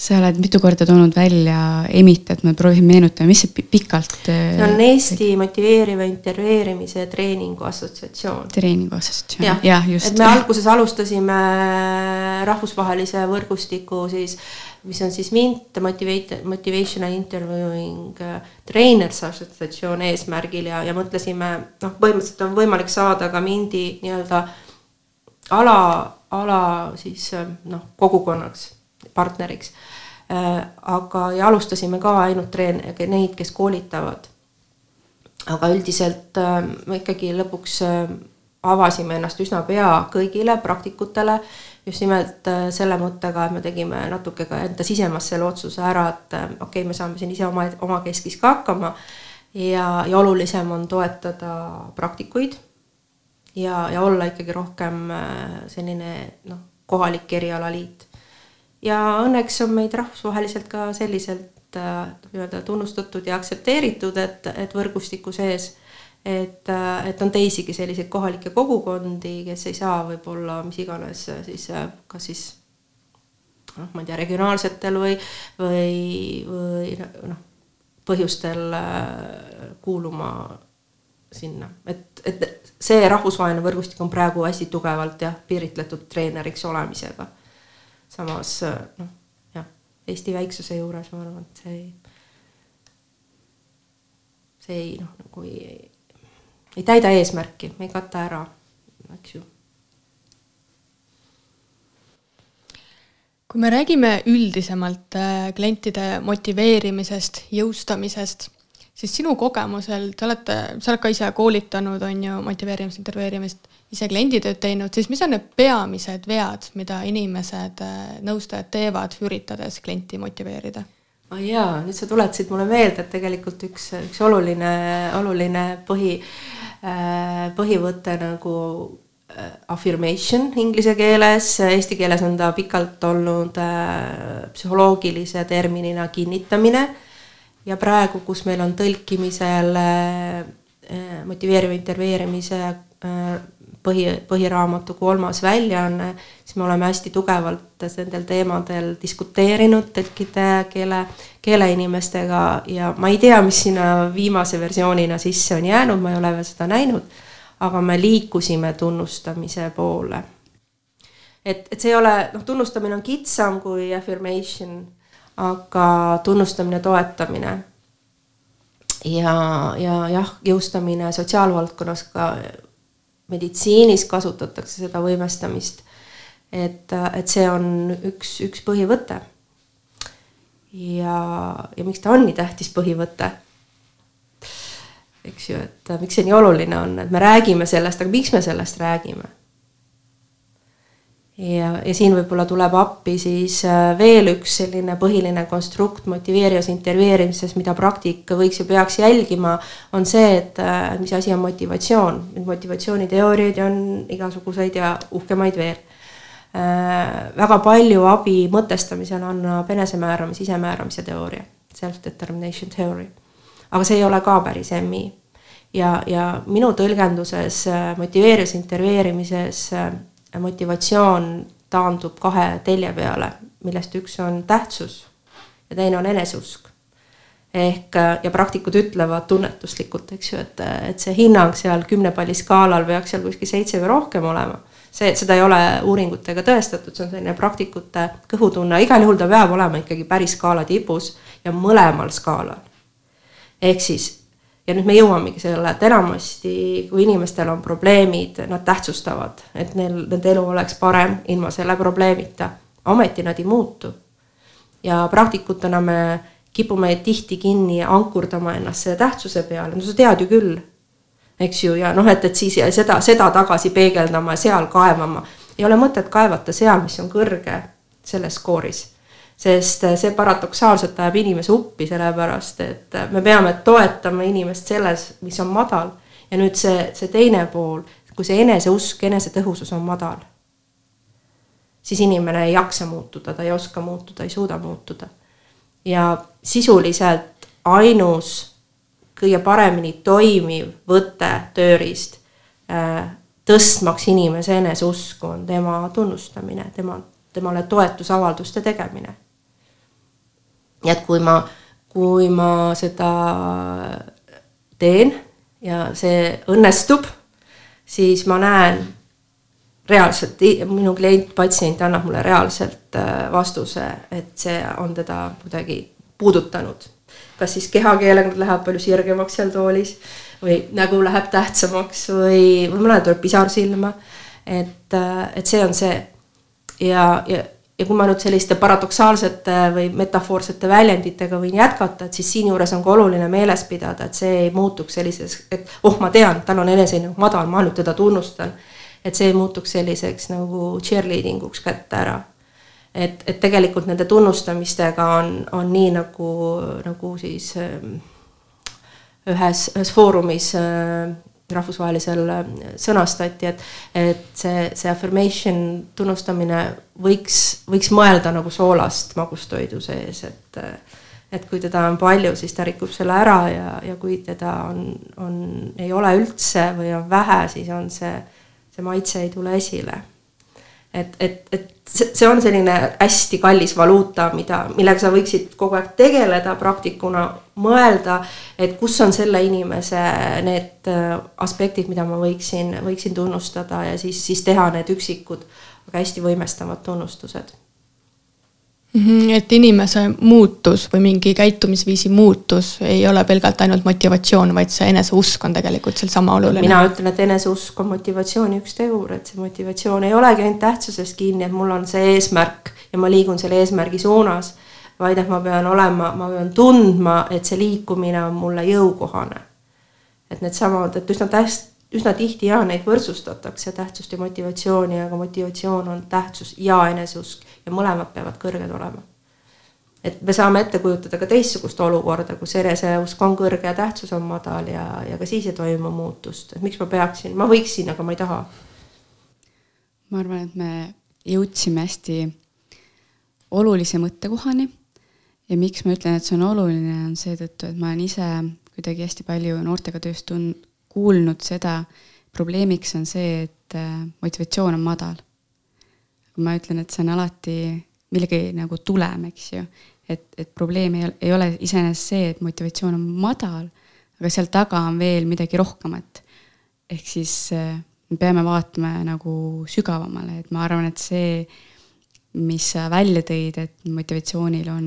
sa oled mitu korda toonud välja EMIT, et ma proovin meenutada, mis see pikalt. see on Eesti Motiveeriva Intervjueerimise Treeningu Assotsiatsioon. treeningu assotsiatsioon ja,, jah, just. et me alguses alustasime rahvusvahelise võrgustiku siis mis on siis MINT, Motivate, Motivational Interviewing äh, Trainers assotsiatsioon eesmärgil ja, ja mõtlesime, noh, põhimõtteliselt on võimalik saada ka MINDi nii-öelda ala, ala siis äh, noh, kogukonnaks, partneriks. Äh, aga, ja alustasime ka ainult treen-, neid, kes koolitavad. aga üldiselt me ikkagi lõpuks avasime ennast üsna pea kõigile praktikutele just nimelt äh, selle mõttega, et me tegime natuke ka enda sisemas selle otsuse ära, et äh, okei okay,, me saame siin ise oma, omakeskis ka hakkama ja, ja olulisem on toetada praktikuid ja, ja olla ikkagi rohkem äh, selline noh, kohalik erialaliit. ja õnneks on meid rahvusvaheliselt ka selliselt nii-öelda tunnustatud ja aktsepteeritud, et, et võrgustiku sees et, äh, et on teisigi selliseid kohalikke kogukondi, kes ei saa võib-olla mis iganes äh, siis äh, kas siis noh, ma ei tea, regionaalsetel või, või, või noh, põhjustel kuuluma sinna, et, et see rahvusvaheline võrgustik on praegu hästi tugevalt jah, piiritletud treeneriks olemisega. samas noh, jah, Eesti väiksuse juures ma arvan, et see ei, see ei noh, nagu ei ei täida eesmärki, ei kata ära, eks ju. kui me räägime üldisemalt äh, klientide motiveerimisest, jõustamisest, siis sinu kogemusel, te olete, sa oled ka ise koolitanud, on ju, motiveerimist, intervjueerimist, ise klienditööd teinud, siis mis on need peamised vead, mida inimesed, äh, nõustajad teevad, üritades klienti motiveerida? oh jaa, nüüd sa tuletasid mulle meelde, et tegelikult üks, üks oluline, oluline põhi, põhivõte nagu äh, affirmation inglise keeles, eesti keeles on ta pikalt olnud äh, psühholoogilise terminina kinnitamine. ja praegu, kus meil on tõlkimisel motiveeriva intervjueerimise põhi, põhiraamatu kolmas väljaanne, siis me oleme hästi tugevalt nendel teemadel diskuteerinud tõlkide keele, keeleinimestega ja ma ei tea, mis sinna viimase versioonina sisse on jäänud, ma ei ole veel seda näinud, aga me liikusime tunnustamise poole. et, et see ei ole, noh, tunnustamine on kitsam kui affirmation, aga tunnustamine, toetamine ja, ja jah, jõustamine sotsiaalvaldkonnas ka meditsiinis kasutatakse seda võimestamist. Et, et see on üks, üks põhivõte. ja, ja miks ta on nii tähtis põhivõte? eks ju, et miks see nii oluline on, et me räägime sellest, aga miks me sellest räägime ja, ja siin võib-olla tuleb appi siis äh, veel üks selline põhiline konstrukt motiveerivas intervjueerimises, mida praktik võiks ja peaks jälgima, on see, et äh, mis asi on motivatsioon. Neid motivatsiooniteooriaid on igasuguseid ja uhkemaid veel. Äh, väga palju abi mõtestamisel annab enesemääramise, isemääramise teooria, self-determination theory. aga see ei ole ka päris MI. ja, ja minu tõlgenduses motiveerivas intervjueerimises motivatsioon taandub kahe telje peale, millest üks on tähtsus ja teine on eneseusk. ehk ja praktikud ütlevad tunnetuslikult, eks ju, et, et see hinnang seal kümne palli skaalal peaks seal kuskil seitse või rohkem olema. See, seda ei ole uuringutega tõestatud, see on selline praktikute kõhutunne, igal juhul ta peab olema ikkagi päris skaala tipus ja mõlemal skaalal. ehk siis, ja nüüd me jõuamegi selle, et enamasti, kui inimestel on probleemid, nad tähtsustavad, et neil, nende elu oleks parem ilma selle probleemita. ometi nad ei muutu. ja praktikutena me kipume tihti kinni ankurdama ennast selle tähtsuse peale, no sa tead ju küll eks ju, ja noh, et, et siis seda, seda tagasi peegeldama, seal kaevama. ei ole mõtet kaevata seal, mis on kõrge selles skooris. sest see paradoksaalselt ajab inimese uppi, sellepärast et me peame toetama inimest selles, mis on madal. ja nüüd see, see teine pool, kui see eneseusk, enesetõhusus on madal, siis inimene ei jaksa muutuda, ta ei oska muutuda, ei suuda muutuda. ja sisuliselt ainus kõige paremini toimiv võte, tööriist äh, tõstmaks inimese eneseusku on tema tunnustamine, tema, temale toetusavalduste tegemine. nii et kui ma, kui ma seda teen ja see õnnestub, siis ma näen reaalselt, minu klient, patsient annab mulle reaalselt äh, vastuse, et see on teda kuidagi puudutanud kas siis kehakeelega läheb palju sirgemaks seal toolis või nägu läheb tähtsamaks või, või mõnel tuleb pisar silma. et, et see on see. ja, ja, ja kui ma nüüd selliste paradoksaalsete või metafoorsete väljenditega võin jätkata, et siis siinjuures on ka oluline meeles pidada, et see ei muutuks selliseks, et oh, ma tean, tal on enesehinnang madal, ma nüüd teda tunnustan. et see ei muutuks selliseks nagu cheerleading uks kätte ära et, et tegelikult nende tunnustamistega on, on nii nagu, nagu siis ähm, ühes, ühes foorumis äh, rahvusvahelisel äh, sõnastati, et, et see, see affirmation tunnustamine võiks, võiks mõelda nagu soolast magustoidu sees, et äh, et kui teda on palju, siis ta rikub selle ära ja, ja kui teda on, on, ei ole üldse või on vähe, siis on see, see maitse ei tule esile et, et, et see on selline hästi kallis valuuta, mida, millega sa võiksid kogu aeg tegeleda praktikuna, mõelda, et kus on selle inimese need äh, aspektid, mida ma võiksin, võiksin tunnustada ja siis, siis teha need üksikud, aga hästi võimestavad tunnustused et inimese muutus või mingi käitumisviisi muutus ei ole pelgalt ainult motivatsioon, vaid see eneseusk on tegelikult sealsama oluline. mina ütlen, et eneseusk on motivatsiooni üks tegur, et see motivatsioon ei olegi ainult tähtsusest kinni, et mul on see eesmärk ja ma liigun selle eesmärgi suunas. vaid et ma pean olema, ma pean tundma, et see liikumine on mulle jõukohane. et needsamad, et üsna täht-, üsna tihti ja neid võrdsustatakse, tähtsust ja motivatsiooni, aga motivatsioon on tähtsus ja eneseusk ja mõlemad peavad kõrged olema. et me saame ette kujutada ka teistsugust olukorda, kus eneseusk on kõrge ja tähtsus on madal ja, ja ka siis ei toimu muutust, et miks ma peaksin, ma võiksin, aga ma ei taha. ma arvan, et me jõudsime hästi olulise mõttekohani ja miks ma ütlen, et see on oluline, on seetõttu, et ma olen ise kuidagi hästi palju noortega tööst tun-, kuulnud seda, probleemiks on see, et äh, motivatsioon on madal. Ma ütlen, et see on alati millegi nagu tulem, eks ju. et, et probleem ei, ei ole iseenesest see, et motivatsioon on madal, aga seal taga on veel midagi rohkemat. ehk siis äh, me peame vaatama nagu sügavamale, et ma arvan, et see, mis sa välja tõid, et motivatsioonil on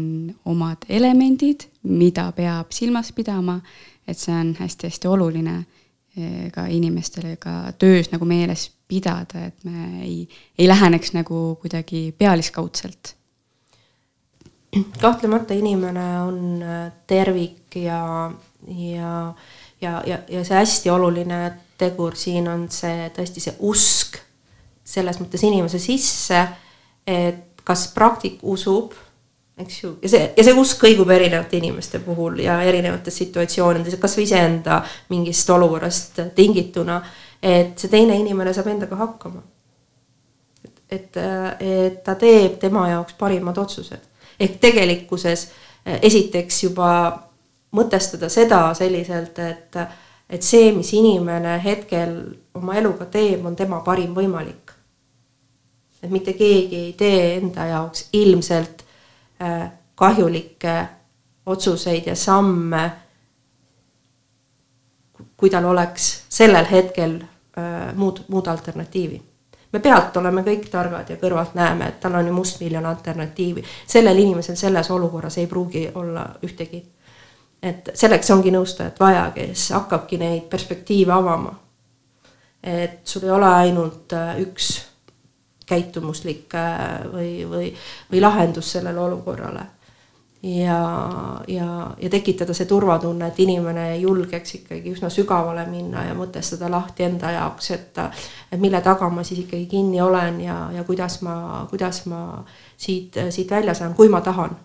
omad elemendid, mida peab silmas pidama, et see on hästi-hästi oluline ka inimestele ka töös nagu meeles pidada, et me ei, ei läheneks nagu kuidagi pealiskaudselt. kahtlemata inimene on äh, tervik ja, ja, ja, ja, ja see hästi oluline tegur siin on see tõesti see usk selles mõttes inimese sisse, et kas praktik usub eks ju, ja see, ja see usk kõigub erinevate inimeste puhul ja erinevates situatsioonides, kasvõi iseenda mingist olukorrast tingituna. Et see teine inimene saab endaga hakkama. et, et ta teeb tema jaoks parimad otsused. ehk tegelikkuses esiteks juba mõtestada seda selliselt, et, et see, mis inimene hetkel oma eluga teeb, on tema parim võimalik. et mitte keegi ei tee enda jaoks ilmselt Äh, kahjulikke otsuseid ja samme, kui tal oleks sellel hetkel muud, muud alternatiivi. me pealt oleme kõik targad ja kõrvalt näeme, et tal on ju mustmiljon alternatiivi. sellel inimesel selles olukorras ei pruugi olla ühtegi. et selleks ongi nõustajat vaja, kes hakkabki neid perspektiive avama. et sul ei ole ainult üks käitumuslik või, või, või lahendus sellele olukorrale ja, ja, ja tekitada see turvatunne, et inimene julgeks ikkagi üsna sügavale minna ja mõtestada lahti enda jaoks, et et mille taga ma siis ikkagi kinni olen ja, ja kuidas ma, kuidas ma siit, siit välja saan, kui ma tahan.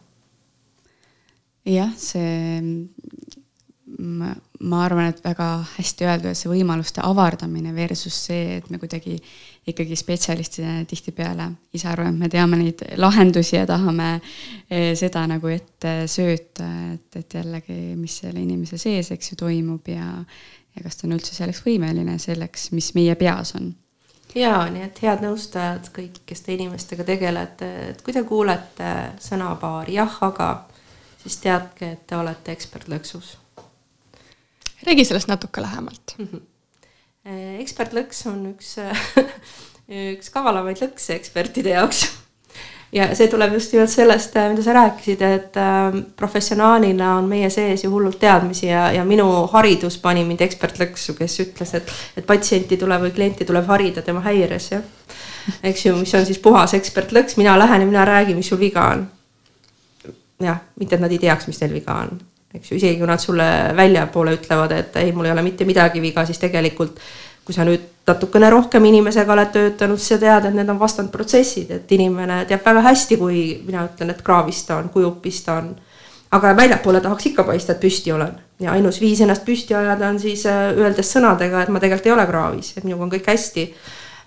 jah, see ma, arvan, et väga hästi öeldud, see võimaluste avardamine versus see, et me kuidagi ikkagi spetsialistidena tihtipeale ise arvame, et me teame neid lahendusi ja tahame eh, seda nagu ette sööta, et, et jällegi, mis selle inimese sees, eks ju, toimub ja ja kas ta on üldse selleks võimeline, selleks, mis meie peas on jaa, nii et head nõustajad, kõik, kes te inimestega tegelete, et kui te kuulete sõnapaari jah, aga, siis teadke, et te olete ekspertlõksus räägi sellest natuke lähemalt mm. -hmm. Ekspertlõks on üks üks kavalamaid lõkse ekspertide jaoks. ja see tuleb just nimelt sellest, äh, mida sa rääkisid, et professionaalina on meie sees ju hullult teadmisi ja, ja minu haridus pani mind ekspertlõksu, kes ütles, et, et patsienti tuleb või klienti tuleb harida tema häires, jah. eks ju, mis on siis puhas ekspertlõks, mina lähen ja mina räägin, mis sul viga on. jah, mitte et nad ei teaks, mis neil viga on eks ju, isegi kui nad sulle väljapoole ütlevad, et ei, mul ei ole mitte midagi viga, siis tegelikult kui sa nüüd natukene rohkem inimesega oled töötanud, siis sa tead, et need on vastandprotsessid, et inimene teab väga hästi, kui mina ütlen, et kraavis ta on, kujupis ta on. aga väljapoole tahaks ikka paista, et püsti olen ja ainus viis ennast püsti ajada on siis äh, öeldes sõnadega, et ma tegelikult ei ole kraavis, et minuga on kõik hästi.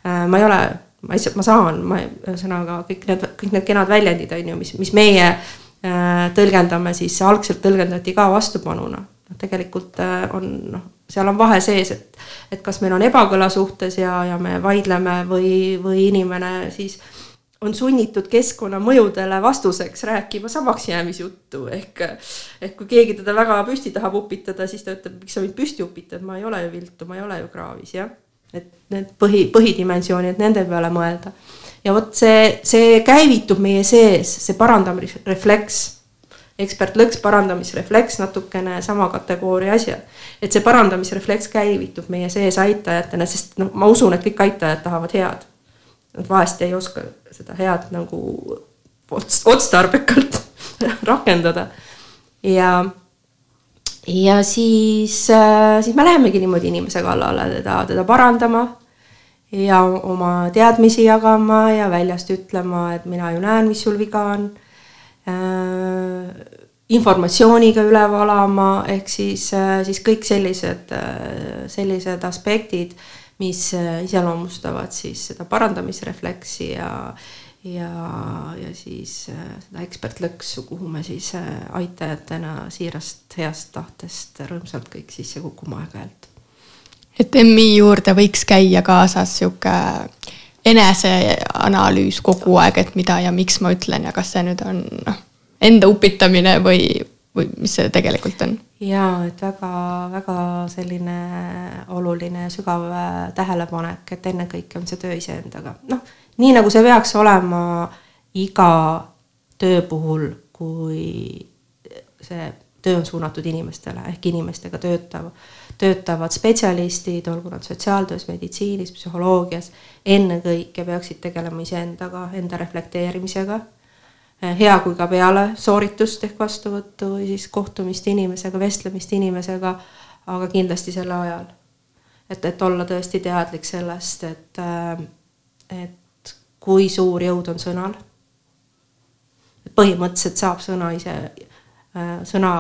Äh, ma ei ole, ma lihtsalt, ma saan, ma ühesõnaga kõik need, kõik need kenad väljendid on ju, mis, mis meie tõlgendame, siis algselt tõlgendati ka vastupanuna. noh, tegelikult äh, on noh, seal on vahe sees, et, et kas meil on ebakõla suhtes ja, ja me vaidleme või, või inimene siis on sunnitud keskkonnamõjudele vastuseks rääkima samaks jäämisjuttu, ehk ehk kui keegi teda väga püsti tahab upitada, siis ta ütleb, miks sa mind püsti upitad, ma ei ole ju viltu, ma ei ole ju kraavis, jah. et need põhi, põhidimensioonid, nende peale mõelda ja vot see, see käivitub meie sees, see parandamisrefleks, ekspertlõks, parandamisrefleks, natukene sama kategooria asjad. et see parandamisrefleks käivitub meie sees aitajatena, sest noh, ma usun, et kõik aitajad tahavad head. Nad vahest ei oska seda head nagu ots-, otstarbekalt rakendada ja ja siis, äh, siis me lähemegi niimoodi inimese kallale teda, teda parandama ja oma teadmisi jagama ja väljast ütlema, et mina ju näen, mis sul viga on äh,. informatsiooniga üle valama, ehk siis, äh, siis kõik sellised, äh, sellised aspektid, mis äh, iseloomustavad siis seda parandamisrefleksi ja ja, ja siis seda ekspertlõksu, kuhu me siis aitajatena siirast heast tahtest rõõmsalt kõik sisse kukume aeg-ajalt et MI juurde võiks käia kaasas sihuke eneseanalüüs kogu aeg, et mida ja miks ma ütlen ja kas see nüüd on noh, enda upitamine või, või mis see tegelikult on? jaa, et väga-väga selline oluline sügav äh, tähelepanek, et ennekõike on see töö iseendaga, noh, nii nagu see peaks olema iga töö puhul, kui see töö on suunatud inimestele ehk inimestega töötav töötavad spetsialistid, olgu nad sotsiaaltöös, meditsiinis, psühholoogias, ennekõike peaksid tegelema iseendaga, enda reflekteerimisega. hea kui ka peale sooritust ehk vastuvõttu või siis kohtumist inimesega, vestlemist inimesega, aga kindlasti selle ajal. et, et olla tõesti teadlik sellest, et, et kui suur jõud on sõnal. põhimõtteliselt saab sõna ise, sõna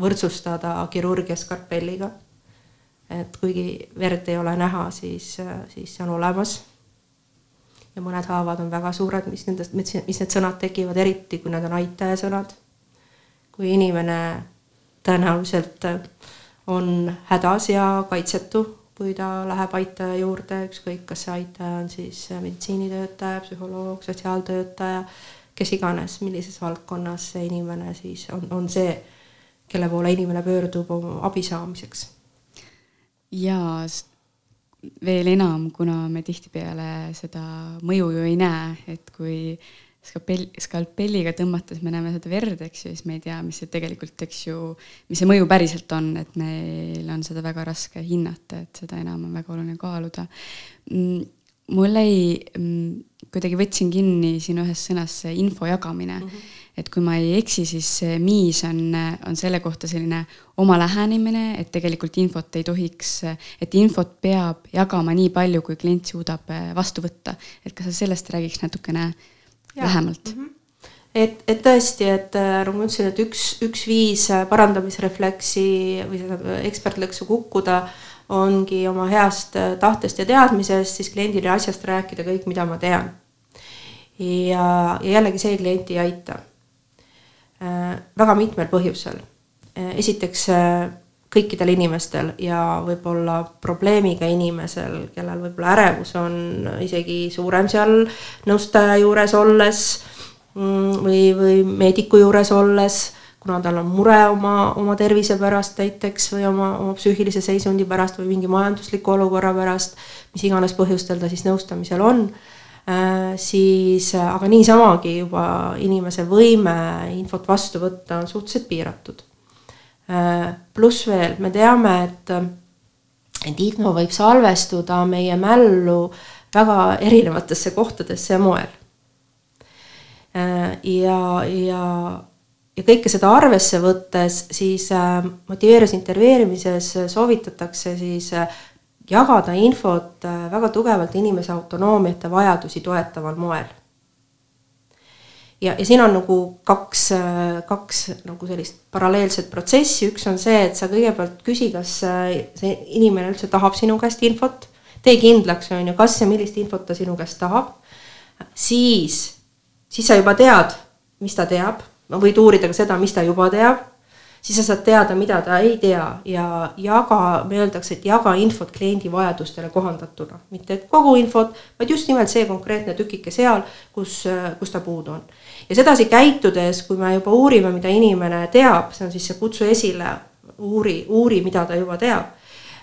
võrdsustada kirurgia skarpelliga et kuigi verd ei ole näha, siis, siis see on olemas. ja mõned haavad on väga suured, mis nendest, mis need sõnad tekivad, eriti kui need on aitaja sõnad. kui inimene tõenäoliselt on hädas ja kaitsetu, kui ta läheb aitaja juurde, ükskõik, kas see aitaja on siis meditsiinitöötaja, psühholoog, sotsiaaltöötaja, kes iganes, millises valdkonnas see inimene siis on, on see, kelle poole inimene pöördub oma abi saamiseks ja veel enam, kuna me tihtipeale seda mõju ju ei näe, et kui skalpell, skalpelliga tõmmates me näeme seda verd, eks ju, siis me ei tea, mis see tegelikult, eks ju, mis see mõju päriselt on, et meil on seda väga raske hinnata, et seda enam on väga oluline kaaluda. Mm, mul jäi, mm, kuidagi võtsin kinni siin ühes sõnas see info jagamine mm. -hmm et kui ma ei eksi, siis Miis on, on selle kohta selline oma lähenemine, et tegelikult infot ei tohiks, et infot peab jagama nii palju, kui klient suudab vastu võtta. et kas sa sellest räägiks natukene ja. lähemalt mm? -hmm et, et tõesti, et äh, nagu ma ütlesin, et üks, üks viis äh, parandamisrefleksi või seda ekspertlõksu kukkuda ongi oma heast äh, tahtest ja teadmisest siis kliendile asjast rääkida kõik, mida ma tean. ja, ja jällegi see klienti ei aita äh,. väga mitmel põhjusel äh,. esiteks äh, kõikidel inimestel ja võib-olla probleemiga inimesel, kellel võib-olla ärevus on isegi suurem seal nõustaja juures olles Mm, või, või meediku juures olles, kuna tal on mure oma, oma tervise pärast näiteks või oma, oma psüühilise seisundi pärast või mingi majandusliku olukorra pärast, mis iganes põhjustel ta siis nõustamisel on äh,, siis aga niisamagi juba inimese võime infot vastu võtta on suhteliselt piiratud äh,. pluss veel, me teame, et, et info võib salvestuda meie mällu väga erinevatesse kohtadesse ja moel Äh, ja, ja, ja kõike seda arvesse võttes, siis äh, motiveerus intervjueerimises soovitatakse siis äh, jagada infot väga tugevalt inimese autonoomiat ja vajadusi toetaval moel. ja, ja siin on nagu kaks, kaks nagu sellist paralleelset protsessi, üks on see, et sa kõigepealt küsi, kas see inimene üldse tahab sinu käest infot, tee kindlaks, on ju, kas ja millist infot ta sinu käest tahab, siis siis sa juba tead, mis ta teab, võid uurida ka seda, mis ta juba teab, siis sa saad teada, mida ta ei tea ja jaga, me öeldakse, et jaga infot kliendi vajadustele kohandatuna, mitte et kogu infot, vaid just nimelt see konkreetne tükike seal, kus, kus ta puudu on. ja sedasi käitudes, kui me juba uurime, mida inimene teab, see on siis see kutsu esile, uuri, uuri, mida ta juba teab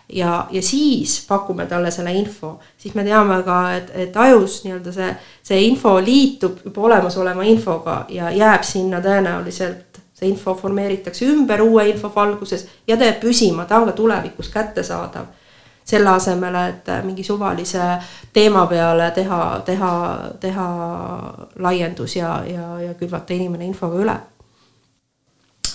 ja, ja siis pakume talle selle info, siis me teame ka, et, et ajus nii-öelda see, see info liitub juba olemasoleva infoga ja jääb sinna tõenäoliselt, see info formeeritakse ümber uue info valguses ja ta jääb püsima, ta on ka tulevikus kättesaadav. selle asemel, et mingi suvalise teema peale teha, teha, teha laiendus ja, ja, ja külvata inimene infoga üle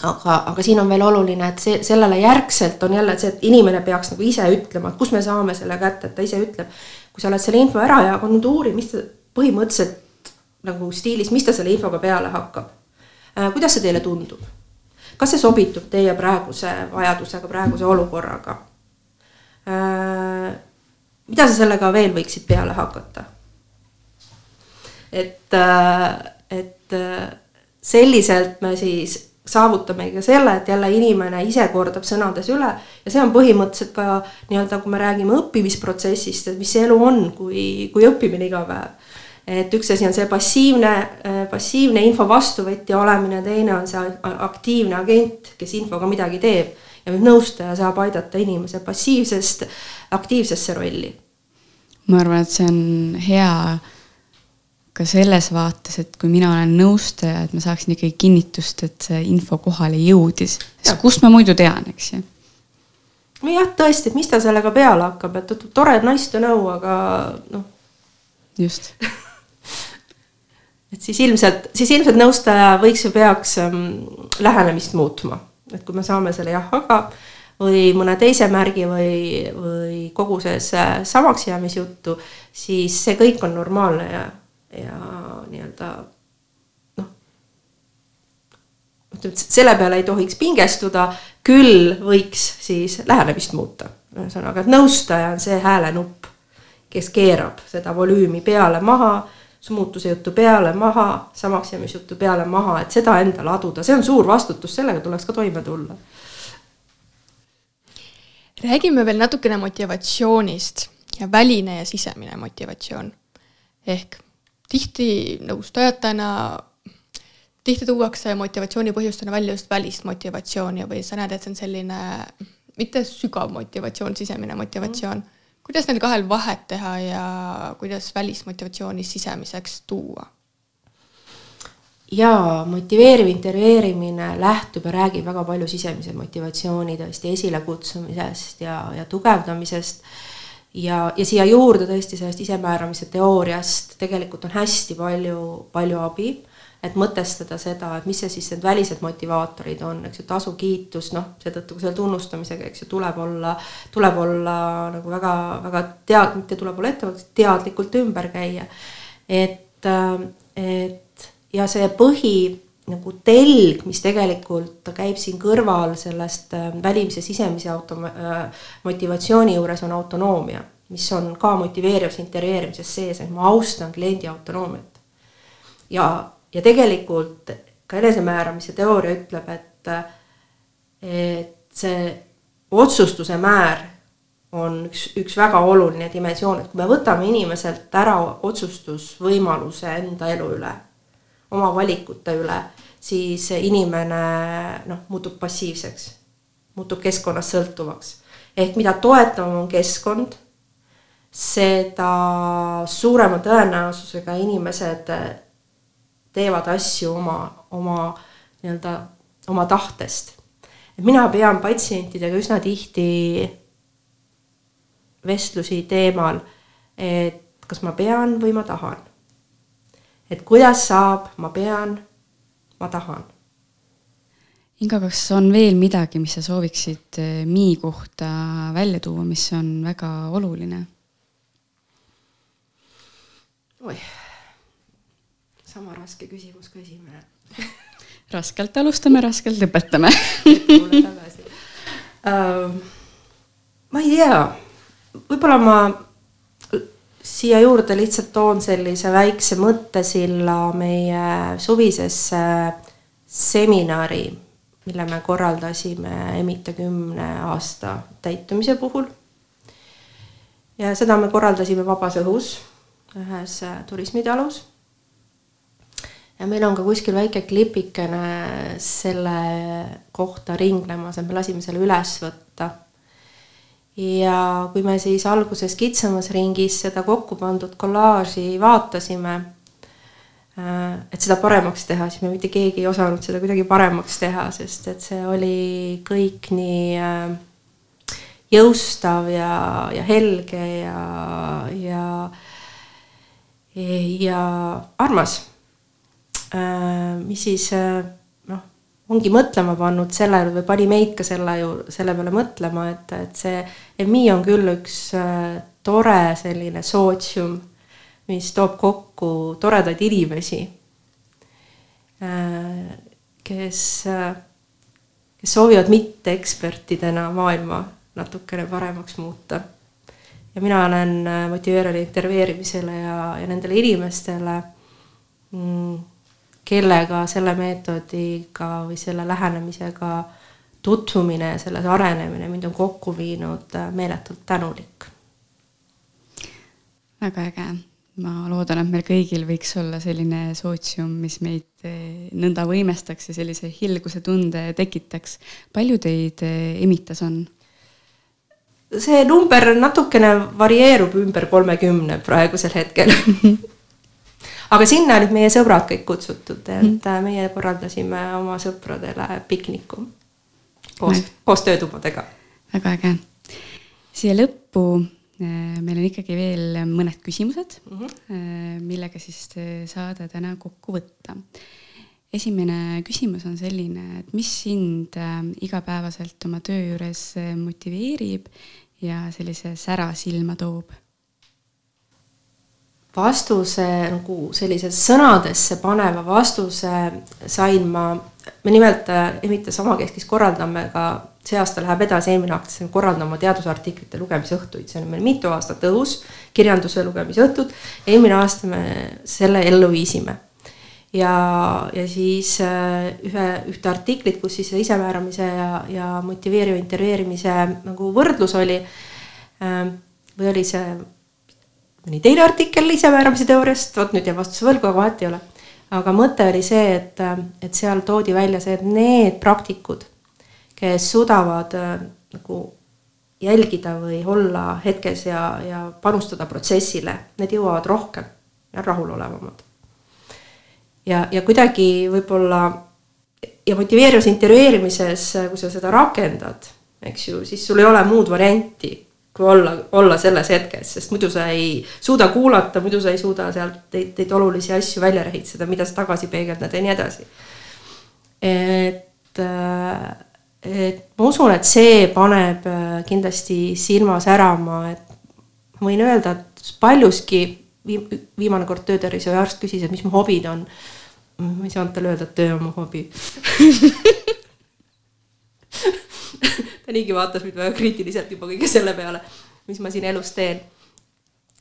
aga, aga siin on veel oluline, et see, sellele järgselt on jälle see, et inimene peaks nagu ise ütlema, et kus me saame selle kätte, et ta ise ütleb. kui sa oled selle info ära jaganud, uuri, mis ta põhimõtteliselt nagu stiilis, mis ta selle infoga peale hakkab. Äh, kuidas see teile tundub? kas see sobitub teie praeguse vajadusega, praeguse olukorraga? Äh, mida sa sellega veel võiksid peale hakata? et, äh, et selliselt me siis saavutamegi selle, et jälle inimene ise kordab sõnades üle ja see on põhimõtteliselt ka nii-öelda, kui me räägime õppimisprotsessist, et mis see elu on, kui, kui õppimine iga päev. et üks asi on see passiivne, passiivne info vastuvõtja olemine, teine on see aktiivne agent, kes infoga midagi teeb. ja nüüd nõustaja saab aidata inimese passiivsest aktiivsesse rolli. ma arvan, et see on hea ka selles vaates, et kui mina olen nõustaja, et ma saaksin ikkagi kinnitust, et see info kohale jõudis, sest kust ma muidu tean, eks ju. nojah, tõesti, et mis ta sellega peale hakkab, et tore nice to know, aga noh. just et siis ilmselt, siis ilmselt nõustaja võiks ja peaks ähm, lähenemist muutma, et kui me saame selle jah-aga või mõne teise märgi või, või koguses äh, samaks jäämisjuttu, siis see kõik on normaalne ja ja nii-öelda noh, ütleme, et selle peale ei tohiks pingestuda, küll võiks siis lähenemist muuta. ühesõnaga, et nõustaja on see häälenupp, kes keerab seda volüümi peale-maha, muutuse juttu peale-maha, samaksjäämisjuttu peale-maha, et seda endale aduda, see on suur vastutus, sellega tuleks ka toime tulla. räägime veel natukene motivatsioonist ja väline ja sisemine motivatsioon. ehk tihti nõustajatena, tihti tuuakse motivatsiooni põhjustena välja just välist motivatsiooni või sa näed, et see on selline mitte sügav motivatsioon, sisemine motivatsioon. kuidas neil kahel vahet teha ja kuidas välismotivatsiooni sisemiseks tuua? jaa, motiveeriv intervjueerimine lähtub ja räägib väga palju sisemise motivatsiooni tõesti esilekutsumisest ja, ja tugevdamisest. Ja, ja siia juurde tõesti sellest isemääramise teooriast tegelikult on hästi palju, palju abi et mõtestada seda, et mis see siis need välised motivaatorid on, eks ju, tasu, kiitus, noh, seetõttu selle tunnustamisega, eks ju, tuleb olla, tuleb olla nagu väga, väga tead-, mitte tuleb olla ettevaatlik, teadlikult ümber käia. et, et ja see põhi nagu telg, mis tegelikult käib siin kõrval sellest välimise, sisemise automa-, motivatsiooni juures on autonoomia, mis on ka motiveerivas intervjueerimises sees, et ma austan kliendi autonoomiat. ja ja tegelikult ka enesemääramise teooria ütleb, et, et see otsustuse määr on üks, üks väga oluline dimensioon, et kui me võtame inimeselt ära otsustusvõimaluse enda elu üle, oma valikute üle, siis inimene noh, muutub passiivseks, muutub keskkonnast sõltuvaks. ehk mida toetavam on keskkond, seda suurema tõenäosusega inimesed teevad asju oma, oma nii-öelda oma tahtest. mina pean patsientidega üsna tihti vestlusi teemal, et kas ma pean või ma tahan. Et kuidas saab, ma pean, ma tahan. Inga, kas on veel midagi, mis sa sooviksid eh, Mi kohta välja tuua, mis on väga oluline? oih sama raske küsimus kui esimene raskelt alustame, raskelt lõpetame uh,. ma ei tea, võib-olla ma siia juurde lihtsalt toon sellise väikse mõttesilla meie suvisesse seminari, mille me korraldasime Emita kümne aasta täitumise puhul. ja seda me korraldasime vabas õhus ühes turismitalus ja meil on ka kuskil väike klipikene selle kohta ringlemas, et me lasime selle üles võtta. Ja kui me siis alguses kitsamas ringis seda kokku pandud kollaaži vaatasime, äh, et seda paremaks teha, siis me mitte keegi ei osanud seda kuidagi paremaks teha, sest et see oli kõik nii äh, jõustav ja, ja helge ja, ja, ja armas. Äh, mis siis ongi mõtlema pannud selle või pani meid ka selle ju, selle peale mõtlema, et, et see EMI on küll üks äh, tore selline sootsium, mis toob kokku toredaid inimesi, kes, kes soovivad mitteekspertidena maailma natukene paremaks muuta. ja mina olen motiveerinud intervjueerimisele ja, ja nendele inimestele mm, kellega selle meetodiga või selle lähenemisega tutvumine ja selles arenemine mind on kokku viinud äh, meeletult tänulik. väga äge, ma loodan, et meil kõigil võiks olla selline sootsium, mis meid äh, nõnda võimestaks ja sellise hiilguse tunde tekitaks. palju teid äh, Emitas on? see number natukene varieerub ümber kolmekümne praegusel hetkel aga sinna olid meie sõbrad kõik kutsutud, et mm. meie korraldasime oma sõpradele pikniku koos, koos töötubadega. väga äge. siia lõppu äh, meil on ikkagi veel mõned küsimused mm, -hmm. millega siis saade täna kokku võtta. esimene küsimus on selline, et mis sind igapäevaselt oma töö juures motiveerib ja sellise sära silma toob? Vastuse nagu sellise sõnadesse paneva vastuse sain ma, me nimelt äh, Emitas omakeskis korraldame ka, see aasta läheb edasi, eelmine aasta hakkasime korraldama teadusartiklite lugemisõhtuid, see on meil mitu aastat õhus, kirjanduse lugemisõhtud, eelmine aasta me selle ellu viisime ja, ja siis äh, ühe, ühte artiklit, kus siis isemääramise ja, ja motiveeriva intervjueerimise nagu võrdlus oli. Äh, või oli see mõni teine artikkel isemääramise teooriast, vot nüüd jääb vastuse võlgu, aga vahet ei ole. aga mõte oli see, et, et seal toodi välja see, et need praktikud, kes suudavad äh, nagu jälgida või olla hetkes ja, ja panustada protsessile, need jõuavad rohkem ja rahulolevamad. ja, ja kuidagi võib-olla ja motiveerivas intervjueerimises, kui sa seda rakendad, eks ju, siis sul ei ole muud varianti, kui olla, olla selles hetkes, sest muidu sa ei suuda kuulata, muidu sa ei suuda sealt neid, neid olulisi asju välja rehitseda, mida sa tagasi peegeldad ja nii edasi. et äh, et ma usun, et see paneb äh, kindlasti silma särama, et ma võin öelda, et paljuski viimane kord töötervishoiuarst küsis, et mis mu hobid on. ma ei saanud talle öelda, et töö on mu hobi ta niigi vaatas mind väga kriitiliselt juba kõige selle peale, mis ma siin elus teen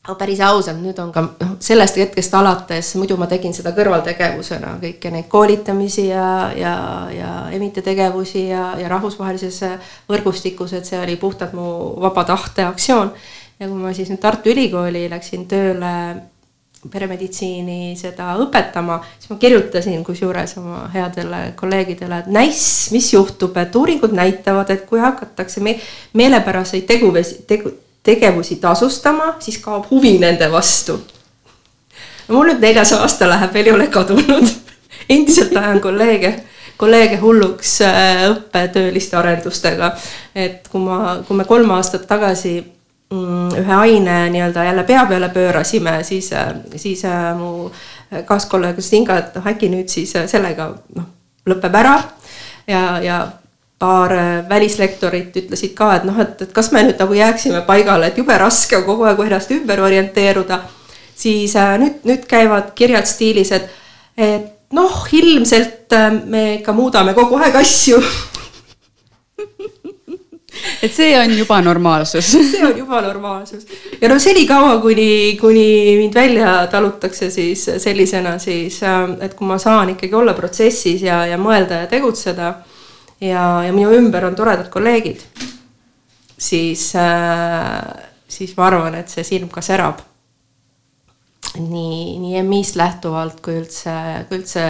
aga päris ausalt, nüüd on ka noh, sellest hetkest alates, muidu ma tegin seda kõrvaltegevusena, kõiki neid koolitamisi ja, ja, ja emite tegevusi ja, ja rahvusvahelises võrgustikus, et see oli puhtalt mu vaba tahte aktsioon. ja kui ma siis nüüd Tartu Ülikooli läksin tööle peremeditsiini seda õpetama, siis ma kirjutasin kusjuures oma headele kolleegidele, et näiss, mis juhtub, et uuringud näitavad, et kui hakatakse me meelepäraseid teguvesi, tegu, tegevusi tasustama, siis kaob huvi nende vastu. no mul nüüd neljas aasta läheb, veel ei ole kadunud endiselt ajan kolleege, kolleege hulluks äh, õppetööliste arendustega. et kui ma, kui me kolm aastat tagasi ühe aine nii-öelda jälle pea peale pöörasime, siis, äh, siis äh, mu kaaskolleeg ütles Inga, et noh, äkki nüüd siis sellega noh, lõpeb ära ja, ja paar äh, välislektorit ütlesid ka, et noh, et, et kas me nüüd nagu jääksime paigale, et jube raske on kogu aeg ennast ümber orienteeruda. siis äh, nüüd, nüüd käivad kirjad stiilis, et, et noh, ilmselt äh, me ikka muudame kogu aeg asju et see on juba normaalsus see on juba normaalsus. ja no senikaua, kuni, kuni mind välja talutakse siis sellisena, siis et kui ma saan ikkagi olla protsessis ja, ja mõelda ja tegutseda ja, ja minu ümber on toredad kolleegid, siis äh,, siis ma arvan, et see silm ka särab. nii, nii MI-st lähtuvalt kui üldse, kui üldse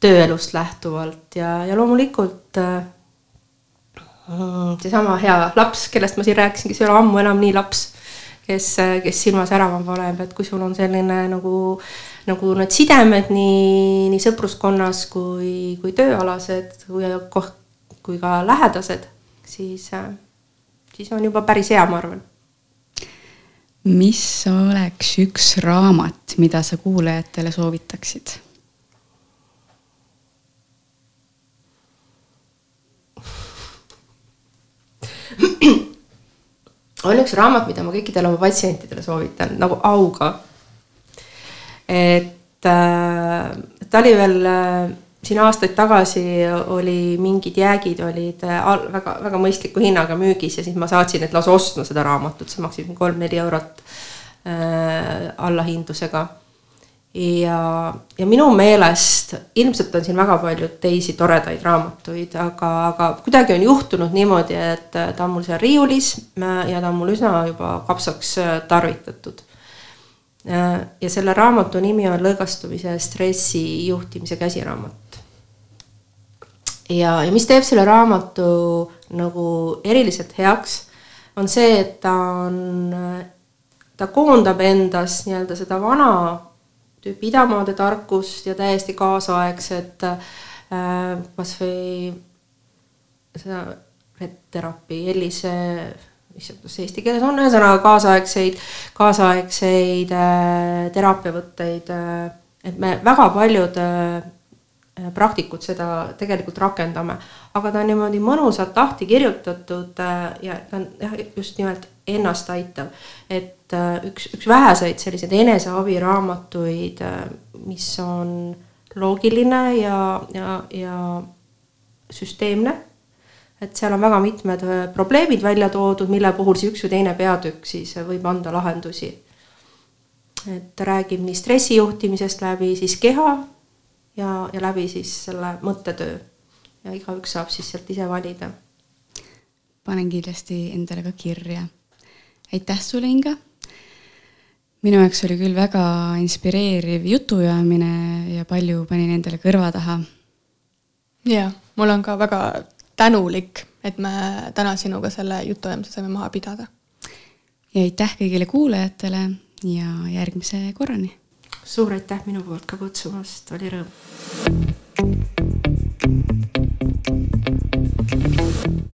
tööelust lähtuvalt ja, ja loomulikult äh, seesama hea laps, kellest ma siin rääkisin, kes ei ole ammu enam nii laps, kes, kes silma särama paneb, et kui sul on selline nagu nagu need sidemed nii, nii sõpruskonnas kui, kui tööalased kui, kui ka lähedased, siis, siis on juba päris hea, ma arvan. mis oleks üks raamat, mida sa kuulajatele soovitaksid? on üks raamat, mida ma kõikidele oma patsientidele soovitan nagu auga et äh, ta oli veel äh, siin aastaid tagasi oli mingid jäägid olid äh, väga, väga mõistliku hinnaga müügis ja siis ma saatsin need lausa ostma seda raamatut, see maksis kolm-neli eurot äh, allahindlusega. Ja, ja minu meelest ilmselt on siin väga palju teisi toredaid raamatuid, aga, aga kuidagi on juhtunud niimoodi, et ta on mul seal riiulis ja ta on mul üsna juba kapsaks tarvitatud Äh, ja selle raamatu nimi on Lõõgastumise stressi juhtimise käsiraamat. ja, ja mis teeb selle raamatu nagu eriliselt heaks, on see, et ta on, ta koondab endas nii-öelda seda vana tüüpi idamaade tarkust ja täiesti kaasaegset äh, kasvõi seda red-terapi, Ellise issand, kas eesti keeles on, ühesõnaga kaasaegseid, kaasaegseid äh, teraapiavõtteid äh,, et me väga paljud praktikud seda tegelikult rakendame, aga ta on niimoodi mõnusalt lahti kirjutatud ja ta on jah, just nimelt ennast aitav. et äh, üks, üks väheseid selliseid eneseabiraamatuid, äh, mis on loogiline ja, ja, ja süsteemne et seal on väga mitmed äh, probleemid välja toodud, mille puhul siis üks või teine peatükk siis võib anda lahendusi. et ta räägib nii stressi juhtimisest läbi siis keha ja, ja läbi siis selle mõttetöö. ja igaüks saab siis sealt ise valida. panen kindlasti endale ka kirja. Aitäh sulle, Inga! minu jaoks oli küll väga inspireeriv jutuajamine ja palju panin endale kõrva taha. jaa, mul on ka väga tänulik, et me täna sinuga selle jutuajamise saime maha pidada. ja aitäh kõigile kuulajatele ja järgmise korrani! suur aitäh minu poolt ka kutsumast, oli rõõm!